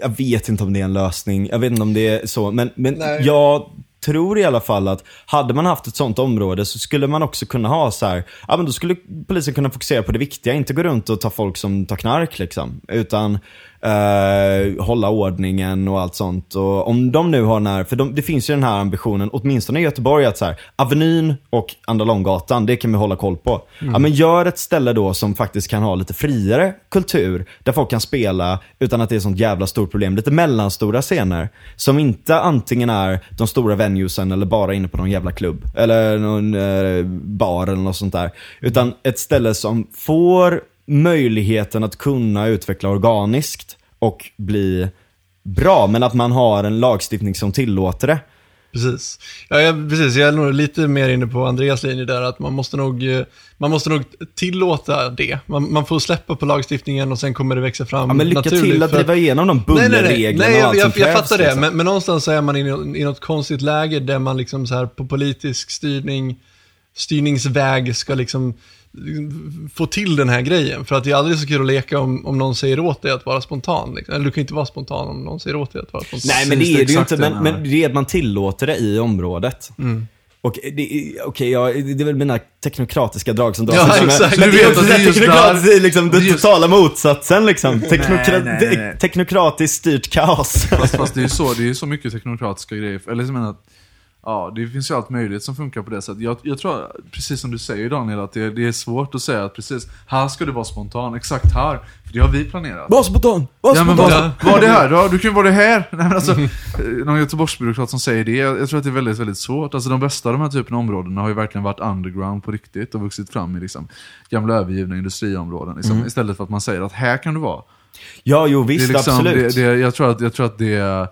jag vet inte om det är en lösning, jag vet inte om det är så, men, men Nej. jag tror i alla fall att hade man haft ett sånt område så skulle man också kunna ha så här, ja men då skulle polisen kunna fokusera på det viktiga, inte gå runt och ta folk som tar knark liksom. Utan eh, hålla ordningen och allt sånt. Och om de nu har den här, för de, det finns ju den här ambitionen, åtminstone i Göteborg, att så här, Avenyn och Andra Långgatan, det kan vi hålla koll på. Ja men gör ett ställe då som faktiskt kan ha lite friare kultur, där folk kan spela utan att det är sånt jävla stort problem. Lite mellanstora scener, som inte antingen är de stora venuesen eller bara inne på någon jävla klubb. Eller någon eh, bar eller något sånt där. Utan ett ställe som får möjligheten att kunna utveckla organiskt och bli bra, men att man har en lagstiftning som tillåter det. Precis. Ja, jag, precis. Jag är nog lite mer inne på Andreas linje där, att man måste nog, eh, man måste nog tillåta det. Man, man får släppa på lagstiftningen och sen kommer det växa fram Ja, men lycka naturligt. till att driva igenom de Nej, nej, nej. bullerreglerna nej och jag, allt jag, som jag krävs, fattar det, liksom. men, men någonstans så är man i, i något konstigt läge där man liksom så här på politisk styrning, styrningsväg ska liksom få till den här grejen. För att det är aldrig så kul att leka om, om någon säger åt dig att vara spontan. Liksom. Eller du kan inte vara spontan om någon säger åt dig att vara spontan. Nej men det är det ju inte, men, men det är att man tillåter det i området. Mm. Och det, är- okej, ja, det är väl mina teknokratiska drag som dras Ja, men- exakt. Men Du det det är just teknokratiskt, det är liksom den det just- totala motsatsen liksom. Teknokra- nej, nej, nej. Teknokratiskt styrt kaos. Fast, fast det är ju så, det är ju så mycket teknokratiska grejer. Eller jag menar att, ja, det finns ju allt möjligt som funkar på det sättet. Jag, jag tror, precis som du säger Daniel, att det, det är svårt att säga att precis, här ska du vara spontan, exakt här. För det har vi planerat. Var spontan! Var Ja men spontan! var, var det här då? Du kan ju vara det här! Nej, men alltså, någon Göteborgsbyråkrat som säger det, jag, jag tror att det är väldigt, väldigt svårt. Alltså de bästa av de här typen av områden har ju verkligen varit underground på riktigt och vuxit fram i liksom, gamla övergivna industriområden. Liksom, Istället för att man säger att här kan du vara. Ja, jo Det är visst, liksom, absolut. det, det, jag tror att, jag tror att det, är-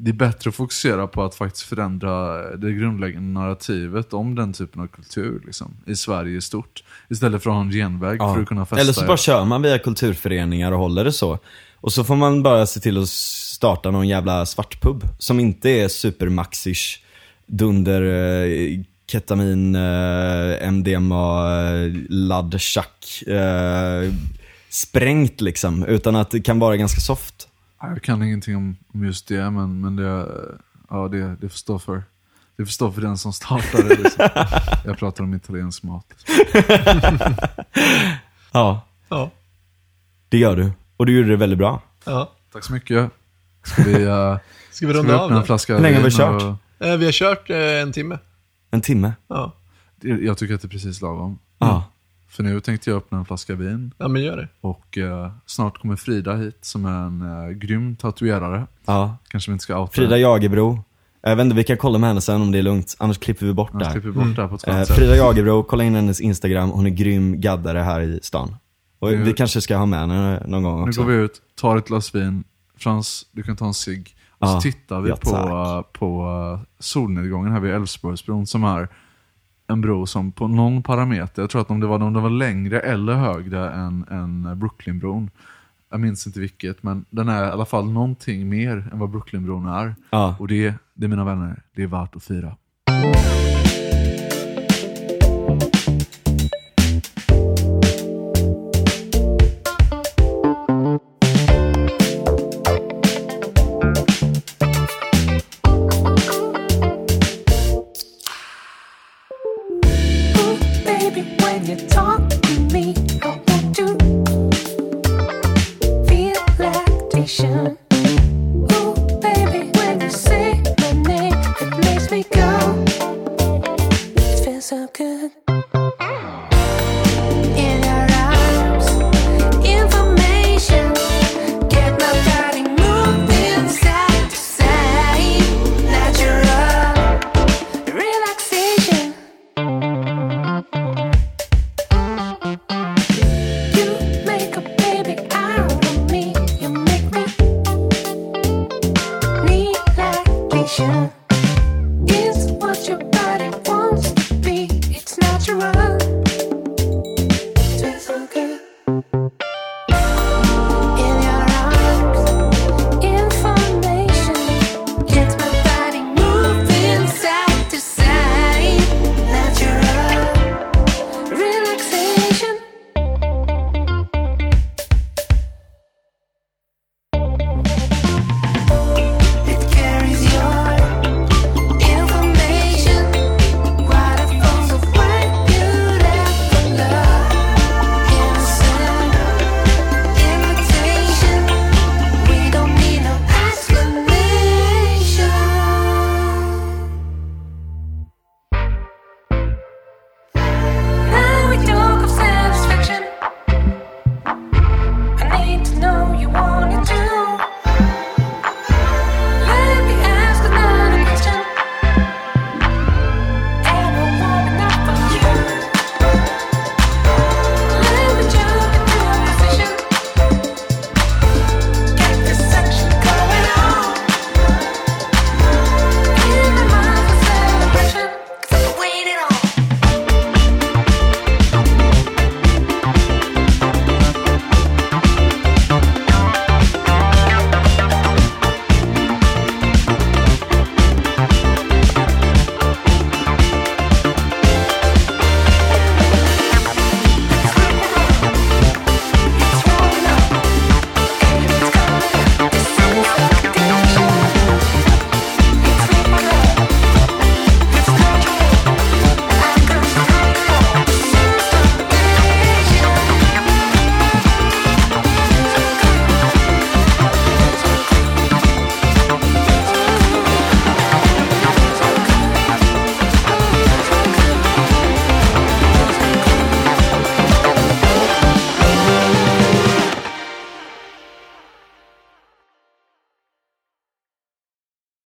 det är bättre att fokusera på att faktiskt förändra det grundläggande narrativet om den typen av kultur liksom, i Sverige i stort. Istället för att ha en genväg Ja. för att kunna festa. Eller så bara kör man via kulturföreningar och håller det så. Och så får man bara se till att starta någon jävla svartpub som inte är supermaxish, dunder, eh, ketamin, eh, MDMA, eh, ladd, tjack, eh, sprängt liksom. Utan att det kan vara ganska soft. Jag kan ingenting om, om just det, men, men det, ja, det, det får stå för det får stå för den som startade. Liksom. Jag pratar om italiensk mat. Ja, Ja. det gör du. Och du gjorde det väldigt bra. ja. Tack så mycket. Ska vi, uh, Ska vi ska vi runda av en det? flaska Hur länge har vi kört? och- Eh, Vi har kört eh, en timme. En timme. Ja. det- Jag tycker att det är precis lagom. Ja. För nu tänkte jag öppna en flaska vin. ja, men gör det. Och eh, snart kommer Frida hit som är en uh, grym tatuerare. ja. Kanske vi inte ska outa Frida henne. Jagebro. Jag vet inte, vi kan kolla med henne sen om det är lugnt. Annars klipper vi bort Annars där. klipper vi bort det här på ett Eh, sätt. Frida Jagebro, kolla in hennes Instagram. Hon är grym gaddare här i stan. Och Nu- vi kanske ska ha med henne någon gång Nu också. går vi ut, tar ett glas vin. Frans, du kan ta en cigg. Och Ja, så tittar vi ja, på, tack. på uh, solnedgången här vid Älvsborgsbron som är en bro som på någon parameter, jag tror att om det var, om det var längre eller högre än, än Brooklynbron. Jag minns inte vilket, men den är i alla fall någonting mer än vad Brooklynbron är. Ja. Och det, det mina vänner, det är värt att fira.